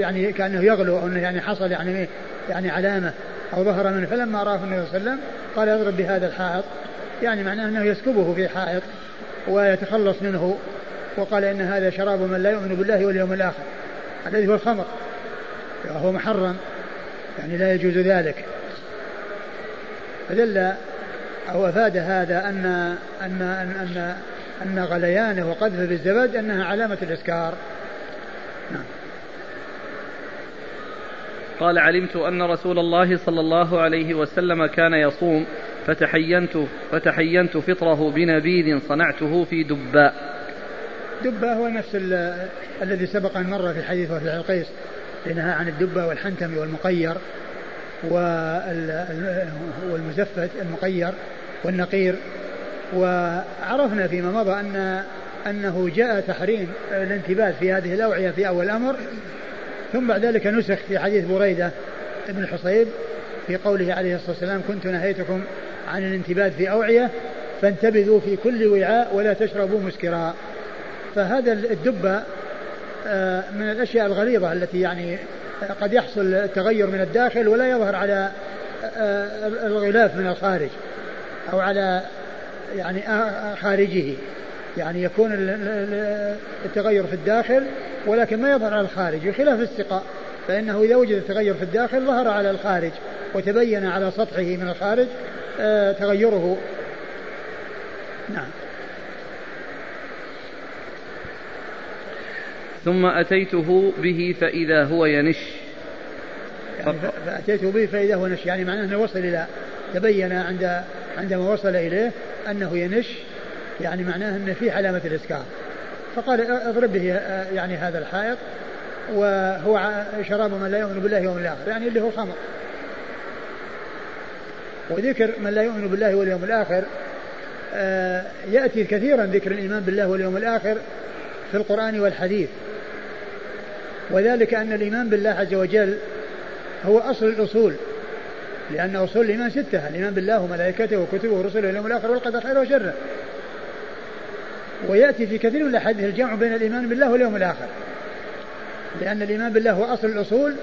يعني كأنه يغلو أو أنه يعني حصل يعني يعني علامة أو ظهر منه. فلما رآه النبي صلى الله عليه وسلم قال اضرب بهذا الحائط يعني معناه أنه يسكبه في حائط ويتخلص منه وقال إن هذا شراب من لا يؤمن بالله واليوم الآخر الذي هو الخمر. وهو محرم يعني لا يجوز ذلك. فدل أو أفاد هذا أن أن أن أن, أن غليانه وقذف بالزبد أنها علامة الإسكار. نعم. قال علمت أن رسول الله صلى الله عليه وسلم كان يصوم فتحينت فتحينت فطره بنبيذ صنعته في دباء. الدبة هو نفس الذي سبق أن مر في حديث وفي القيس لنهى عن الدبة والحنتم والمقير والمزفت المقير والنقير. وعرفنا فيما مضى أن أنه جاء تحريم الانتباه في هذه الأوعية في أول الأمر ثم بعد ذلك نسخ في حديث بريدة بن الحصيب في قوله عليه الصلاة والسلام كنت نهيتكم عن الانتباه في أوعية فانتبذوا في كل وعاء ولا تشربوا مسكرا. فهذا الدبة من الأشياء الغليظة التي يعني قد يحصل التغير من الداخل ولا يظهر على آه، الغلاف من الخارج أو على يعني خارجه. يعني يكون التغير في الداخل ولكن ما يظهر على الخارج بخلاف السقاء فإنه إذا وجد التغير في الداخل ظهر على الخارج وتبين على سطحه من الخارج آه، تغيره. نعم. ثم أتيته به فإذا هو ينش. يعني فأتيته به فإذا هو نش. يعني معناه أنه وصل إلى تبين عند عندما وصل إليه أنه ينش يعني معناه أن في علامة الإسكار. فقال اضرب به يعني هذا الحائط وهو شراب من لا يؤمن بالله واليوم الآخر يعني اللي هو الخمر وذكر من لا يؤمن بالله واليوم الآخر آه، يأتي كثيرا ذكر الإيمان بالله واليوم الآخر في القرآن والحديث. وذلك أن الإيمان بالله عز وجل هو أصل الأصول لأن أصول الإيمان ستة الإيمان بالله وملائكته وكتبه ورسله واليوم الآخر والقدر خيره وشره. ويأتي في كثير من الأحاديث الجمع بين الإيمان بالله واليوم الآخر لأن الإيمان بالله هو أصل الأصول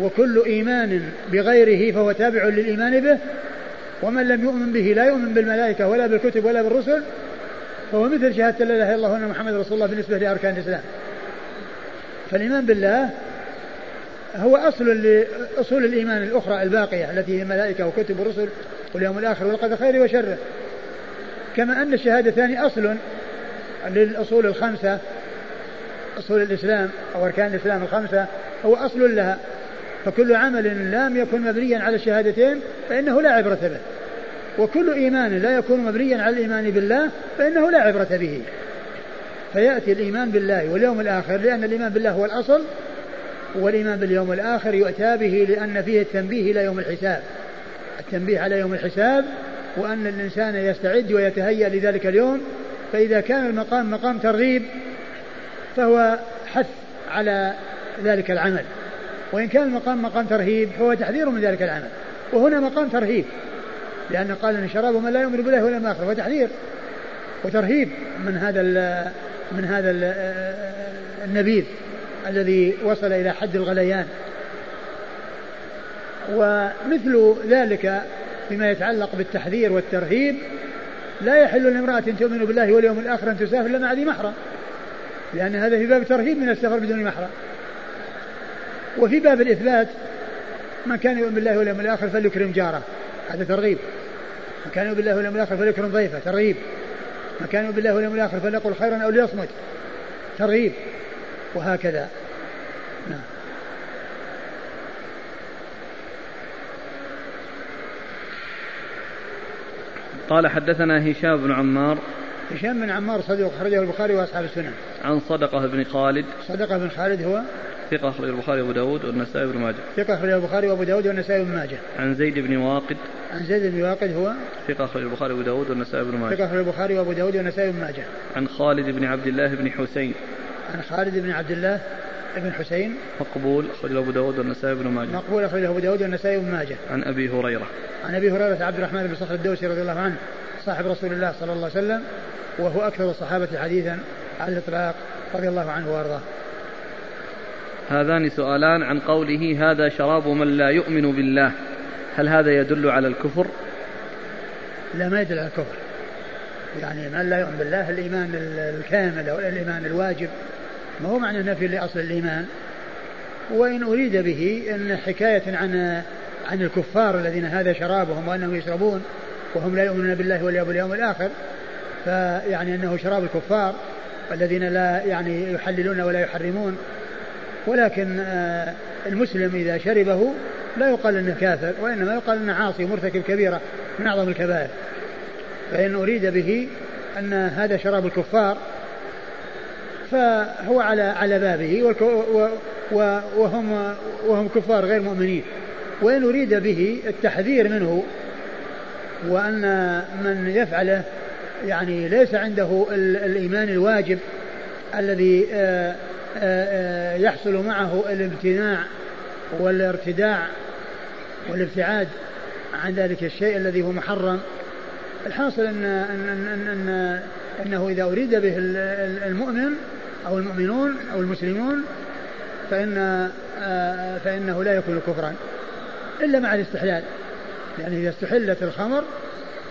وكل إيمان بغيره فهو تابع للإيمان به ومن لم يؤمن به لا يؤمن بالملائكة ولا بالكتب ولا بالرسل فهو مثل شهادة لا إله إلا الله وأن محمد رسول الله بالنسبة لأركان الإسلام. فالإيمان بالله هو أصل لأصول الإيمان الأخرى الباقية التي هي الملائكة وكتب ورسل واليوم الآخر والقدر خيره وشره. كما أن الشهادتان أصل للأصول الخمسة أصول الإسلام أو أركان الإسلام الخمسة هو أصل لها. فكل عمل لم يكن مبنيا على الشهادتين فإنه لا عبرة به وكل إيمان لا يكون مبنيا على الإيمان بالله فإنه لا عبرة به. فيأتي الإيمان بالله واليوم الآخر لأن الإيمان بالله هو الأصل والإيمان باليوم الآخر يؤتى به لأن فيه التنبيه إلى يوم الحساب. التنبيه على يوم الحساب وأن الإنسان يستعد ويتهيأ لذلك اليوم فإذا كان المقام مقام ترغيب فهو حث على ذلك العمل. وإن كان المقام مقام ترهيب فهو تحذير من ذلك العمل. وهنا مقام ترهيب لأن قال أن شراب من لا يؤمن بالله ولا آخر وتحذير وترهيب من هذا من هذا ال النبيذ الذي وصل إلى حد الغليان. ومثل ذلك فيما يتعلق بالتحذير والترهيب لا يحل لامرأة تؤمن بالله واليوم الآخر أن تسافر إلا مع ذي محرم لأن هذا في باب الترهيب من السفر بدون محرم. وفي باب الإثبات من كان يؤمن بالله واليوم الآخر فليكرم جاره هذا ترغيب. من كان يؤمن بالله واليوم الآخر فليكرم ضيفه ترغيب. من كان يؤمن بالله واليوم الآخر فليقل خيرا أو ليصمت. ترغيب. وهكذا. نعم. قال حدثنا هشام بن عمار. هشام بن عمار صديق أخرجه البخاري وأصحاب السنن عن صدقة بن خالد. صدقة بن خالد هو ثقة أخرج البخاري وأبو داود والنسائي بن ماجه. ثقة أخرج البخاري وأبو داود والنسائي بن ماجه. عن زيد بن واقد. عن زيد بن واقد هو ثقة أخرج البخاري وأبو داود والنسائي بن ماجه. ثقة أخرج البخاري وأبو داود والنسائي بن ماجه. عن خالد بن عبد الله بن حسين. عن خالد بن عبد الله بن حسين. مقبول أخرجه أبو داود والنسائي بن ماجه. مقبول أخرجه أبو داود والنسائي بن ماجه. عن أبي هريرة. عن أبي هريرة عبد الرحمن بن صخر الدوسي رضي الله عنه صاحب رسول الله صلى الله عليه وسلم وهو أكثر الصحابة حديثا على الإطلاق رضي الله عنه وأرضاه. هذان سؤالان عن قوله هذا شراب من لا يؤمن بالله. هل هذا يدل على الكفر؟ لا ما يدل على الكفر. يعني من لا يؤمن بالله الإيمان الكامل أو الإيمان الواجب ما هو معنى نفي لأصل الإيمان؟ وإن أريد به أن حكاية عن عن الكفار الذين هذا شرابهم وأنهم يشربون وهم لا يؤمنون بالله واليوم الآخر فيعني أنه شراب الكفار الذين لا يعني يحللون ولا يحرمون. ولكن آه، المسلم إذا شربه لا يقال أنه كافر وإنما يقال أنه عاصي مرتكب كبيرة من أعظم الكبائر. فإن أريد به أن هذا شراب الكفار فهو على على بابه وهم وهم كفار غير مؤمنين. وإن أريد به التحذير منه وأن من يفعله يعني ليس عنده الإيمان الواجب الذي آه، يحصل معه الامتناع والارتداع والابتعاد عن ذلك الشيء الذي هو محرم. الحاصل أن, أن, أن, أن أنه إذا أريد به المؤمن أو المؤمنون أو المسلمون فإن فإنه لا يكون كفرا إلا مع الاستحلال. يعني إذا استحلت الخمر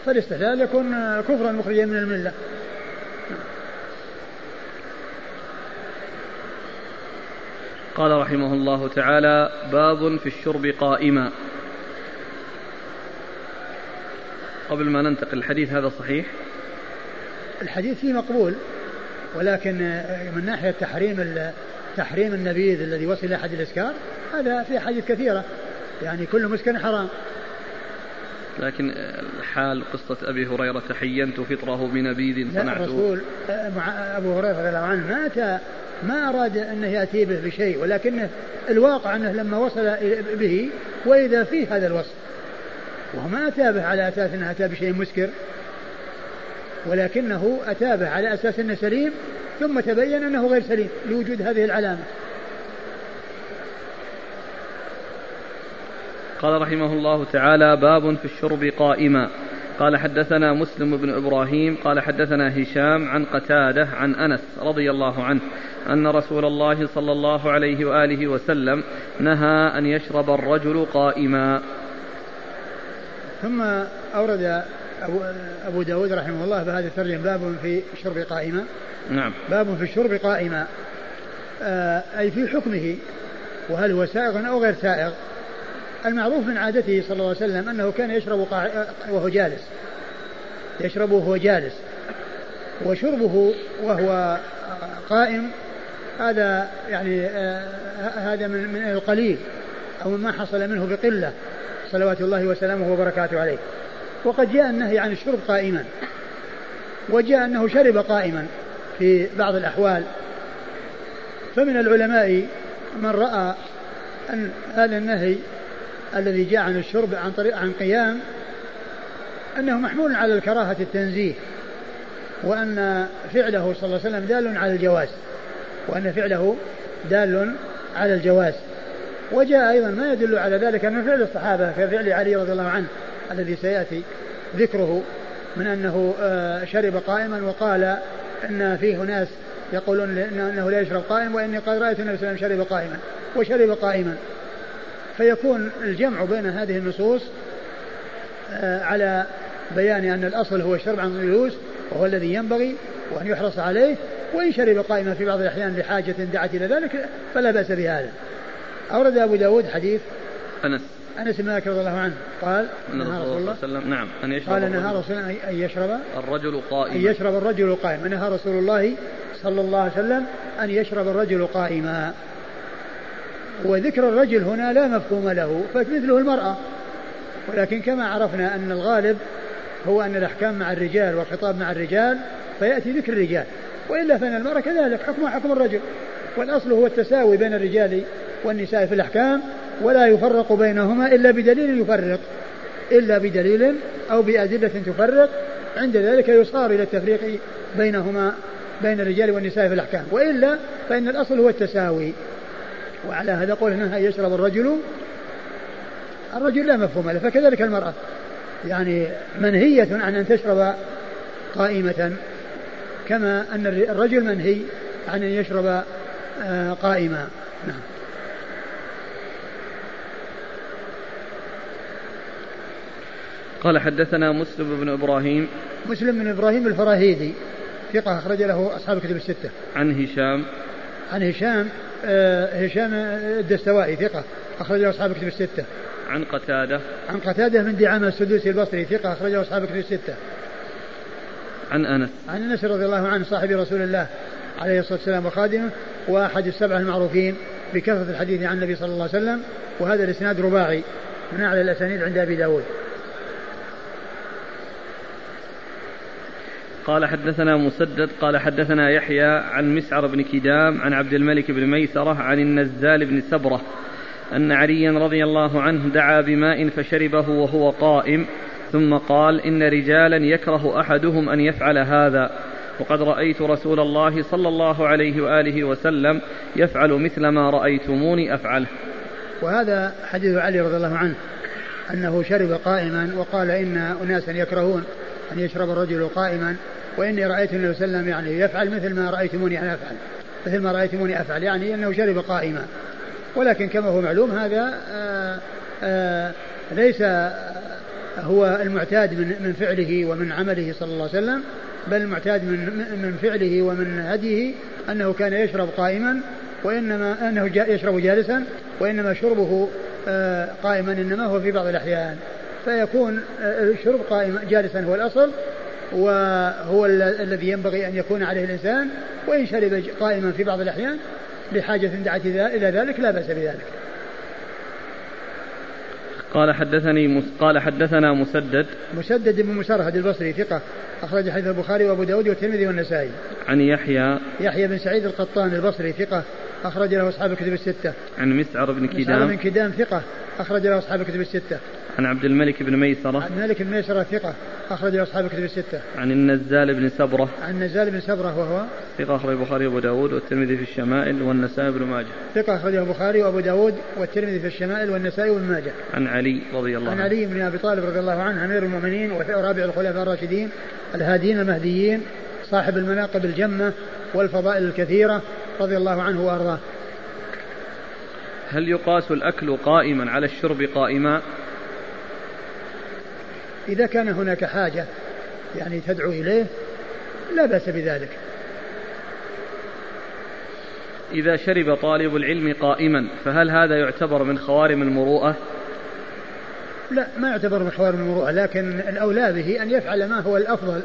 فالاستحلال يكون كفرا مخرجا من الملة. قال رحمه الله تعالى باب في الشرب قائما. قبل ما ننتقل الحديث هذا صحيح؟ الحديث فيه مقبول ولكن من ناحية تحريم تحريم النبيذ الذي وصل إلى حد الإسكار هذا في حديث كثيرة. يعني كل مسكن حرام. لكن الحال قصة أبي هريرة تحينت فطره بنبيذ صنعته. الرسول أبو هريرة رضي الله عنه ما أتى ما أراد أنه يأتي به بشيء ولكنه الواقع أنه لما وصل به وإذا فيه هذا الوصف. وهو ما أتى به على أساس أنه أتى بشيء مسكر ولكنه أتى به على أساس أنه سليم ثم تبين أنه غير سليم لوجود هذه العلامة. قال رحمه الله تعالى باب في الشرب قائما. قال حدثنا مسلم بن إبراهيم قال حدثنا هشام عن قتادة عن أنس رضي الله عنه أن رسول الله صلى الله عليه وآله وسلم نهى أن يشرب الرجل قائما. ثم أورد أبو, أبو داود رحمه الله بهذا الترجم باب في الشرب قائما. نعم. باب في الشرب قائما. آه أي في حكمه وهل هو سائغ أو غير سائغ؟ المعروف من عادته صلى الله عليه وسلم أنه كان يشرب وهو جالس. يشرب وهو جالس. وشربه وهو قائم هذا يعني آه هذا من, من القليل أو مما حصل منه بقلة. صلوات الله وسلامه وبركاته عليه. وقد جاء النهي عن الشرب قائما. وجاء أنه شرب قائما في بعض الأحوال. فمن العلماء من رأى أن هذا النهي الذي جاء عن الشرب عن طريق عن قيام أنه محمول على الكراهة التنزيه وأن فعله صلى الله عليه وسلم دال على الجواز وأن فعله دال على الجواز. وجاء أيضا ما يدل على ذلك أن فعل الصحابة كفعل علي رضي الله عنه الذي سيأتي ذكره من أنه آه، شرب قائما وقال أن فيه ناس يقولون أنه لا يشرب قائم وإني قد رأيت النبي صلى الله عليه وسلم شرب قائما وشرب قائما. فيكون الجمع بين هذه النصوص آه، على بيان أن الأصل هو الشرب عن الجلوس وهو الذي ينبغي وأن يحرص عليه وإن شرب قائما في بعض الأحيان لحاجة دعت إلى ذلك فلا بأس بهذا. أورد أبو داود حديث أنس. أنس بن مالك رضي الله عنه قال نهى رسول الله صلى الله عليه وسلم نعم أن يشرب قال نهى رسول الله أن يشرب. الرجل قائما. أن يشرب الرجل قائما. نهى رسول الله صلى الله عليه وسلم أن يشرب الرجل قائما. وذكر الرجل هنا لا مفهوم له فمثله المرأة. ولكن كما عرفنا أن الغالب هو أن الأحكام مع الرجال والخطاب مع الرجال فيأتي ذكر الرجال. وإلا فإن المرأة كذلك حكمها حكم الرجل. والأصل هو التساوي بين الرجال والنساء في الأحكام ولا يفرق بينهما إلا بدليل يفرق. إلا بدليل أو بأدلة تفرق عند ذلك يصار إلى التفريق بينهما بين الرجال والنساء في الأحكام. وإلا فإن الأصل هو التساوي. وعلى هذا قول أنها يشرب الرجل الرجل لا مفهوم له فكذلك المرأة. يعني منهية عن أن تشرب قائمة كما أن الرجل منهي عن أن يشرب آه، قائما نعم. قال حدثنا مسلم بن إبراهيم. مسلم بن إبراهيم الفراهيدي ثقة أخرج له أصحاب الكتب الستة. عن هشام. عن هشام هشام الدستوائي ثقة. أخرج له أصحاب الكتب الستة. عن قتادة. عن قتادة من دعامة السدوسي البصري ثقة. أخرج له أصحاب الكتب الستة. عن أنس. عن أنس رضي الله عنه صاحب رسول الله عليه الصلاة والسلام وخادمه وأحد السبعة المعروفين بكثرة الحديث عن النبي صلى الله عليه وسلم وهذا الإسناد رباعي من أعلى الأسانيد عند أبي داود. قال حدثنا مسدد قال حدثنا يحيى عن مسعر بن كدام عن عبد الملك بن ميسرة عن النزال بن سبرة أن عليا رضي الله عنه دعا بماء فشربه وهو قائم ثم قال إن رجالا يكره أحدهم أن يفعل هذا وقد رأيت رسول الله صلى الله عليه وآله وسلم يفعل مثل ما رأيتموني أفعله. وهذا حديث علي رضي الله عنه أنه شرب قائما وقال إن أناسا يكرهون. أن يشرب الرجل قائما وإني رأيت النبي صلى الله عليه وسلم يعني يفعل مثل ما رأيتموني أنا أفعل مثل ما رأيتموني أفعل يعني أنه شرب قائما. ولكن كما هو معلوم هذا آآ آه، آآ آه، ليس هو المعتاد من من فعله ومن عمله صلى الله عليه وسلم بل المعتاد من من فعله ومن هديه أنه كان يشرب قائما وإنما أنه يشرب جالسا وإنما شربه آه، قائما إنما هو في بعض الأحيان. فيكون الشرب قائما جالسا هو الأصل وهو الذي ينبغي أن يكون عليه الإنسان وإن شرب قائما في بعض الأحيان لحاجة دعت إلى ذلك لا بأس بذلك. قال حدثني قال حدثنا مسدد. مسدد بن مسرهد البصري ثقة أخرج حديث البخاري وأبو داود والترمذي والنسائي. عن يحيى. يحيى بن سعيد القطان البصري ثقة أخرج له أصحاب الكتب الستة. عن مسعر بن كدام. مسعر بن كدام ثقة. أخرج له أصحاب الكتب الستة. عن عبد الملك بن ميسرة. عن الملك بن ميسرة ثقة. أخرج له أصحاب الكتب الستة. عن النزال بن سبرة. عن النزال بن سبرة وهو ثقة أخرج البخاري وأبو داود والترمذي في الشمائل والنسائي بن ماجه. ثقة أخرجه البخاري وأبو داود والترمذي في الشمائل والنسائي وابن ماجه. عن علي رضي الله عنه. عن علي بن أبي طالب رضي الله عنه أمير المؤمنين ورابع الخلفاء الراشدين الهادين المهديين صاحب المناقب الجمة والفضائل الكثيرة. رضي الله عنه وأرضاه. هل يقاس الأكل قائما على الشرب قائما؟ إذا كان هناك حاجة يعني تدعو إليه لا بأس بذلك. إذا شرب طالب العلم قائما فهل هذا يعتبر من خوارم المروءة؟ لا ما يعتبر من خوارم المروءة لكن الأولى به أن يفعل ما هو الأفضل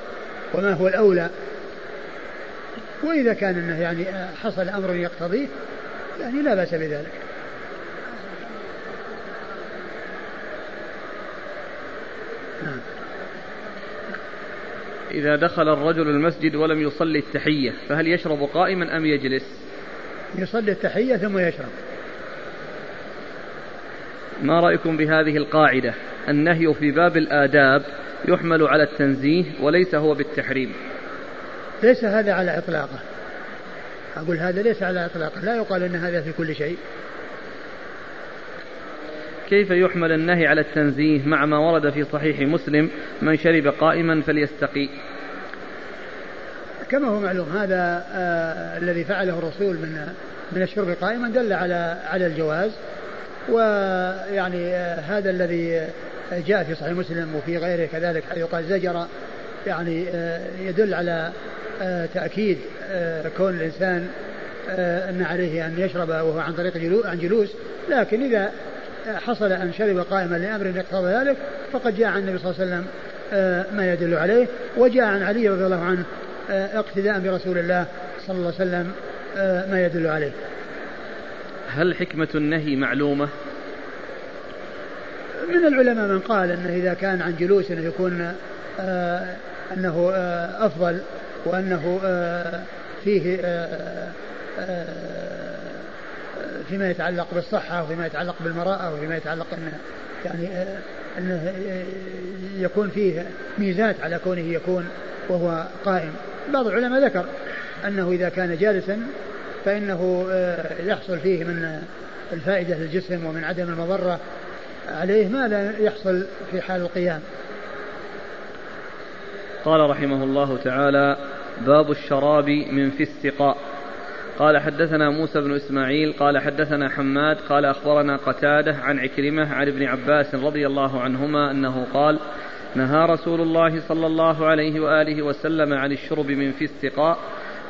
وما هو الأولى. وإذا كان أنه يعني حصل أمر يقتضيه يعني لا بأس بذلك. إذا دخل الرجل المسجد ولم يصلي التحية فهل يشرب قائما أم يجلس؟ يصلي التحية ثم يشرب. ما رأيكم بهذه القاعدة؟ النهي في باب الآداب يحمل على التنزيه وليس هو بالتحريم. ليس هذا على إطلاقه. أقول هذا ليس على إطلاقه. لا يقال أن هذا في كل شيء. كيف يحمل النهي على التنزيه مع ما ورد في صحيح مسلم من شرب قائما فليستقي؟ كما هو معلوم هذا آه الذي فعله الرسول من من الشرب قائما دل على على الجواز. ويعني آه هذا الذي جاء في صحيح مسلم وفي غيره كذلك حيث قال زجر يعني آه يدل على آه تأكيد آه كون الإنسان آه أن عليه أن يشرب وهو عن طريق عن جلوس لكن إذا حصل أن شرب قائما لأمر يقتضى ذلك فقد جاء عن النبي صلى الله عليه وسلم ما يدل عليه وجاء عن علي رضي الله عنه اقتداء برسول الله صلى الله عليه وسلم ما يدل عليه. هل حكمة النهي معلومة؟ من العلماء من قال أنه إذا كان عن جلوس أنه يكون أنه أفضل وأنه فيه فيما يتعلق بالصحة وفيما يتعلق بالمراءة وفيما يتعلق أنه يعني أنه يكون فيه ميزات على كونه يكون وهو قائم. بعض العلماء ذكر أنه إذا كان جالسا فإنه يحصل فيه من الفائدة للجسم ومن عدم المضرة عليه ما لا يحصل في حال القيام. قال رحمه الله تعالى باب الشراب من في السقاء قال حدثنا موسى بن إسماعيل قال حدثنا حماد قال أخبرنا قتادة عن عكرمة عن ابن عباس رضي الله عنهما أنه قال نهى رسول الله صلى الله عليه وآله وسلم عن الشرب من في السقاء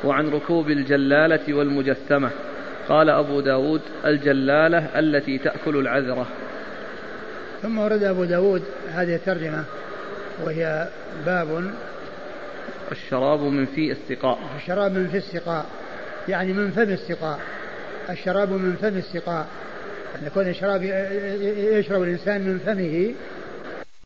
وعن ركوب الجلالة والمجسمه قال أبو داود الجلالة التي تأكل العذرة. ثم ورد أبو داود هذه الترجمة. وهي باب الشراب من في السقاء. الشراب من في السقاء. يعني من فم السقاء. الشراب من فم السقاء. أن يكون الشراب يشرب الإنسان من فمه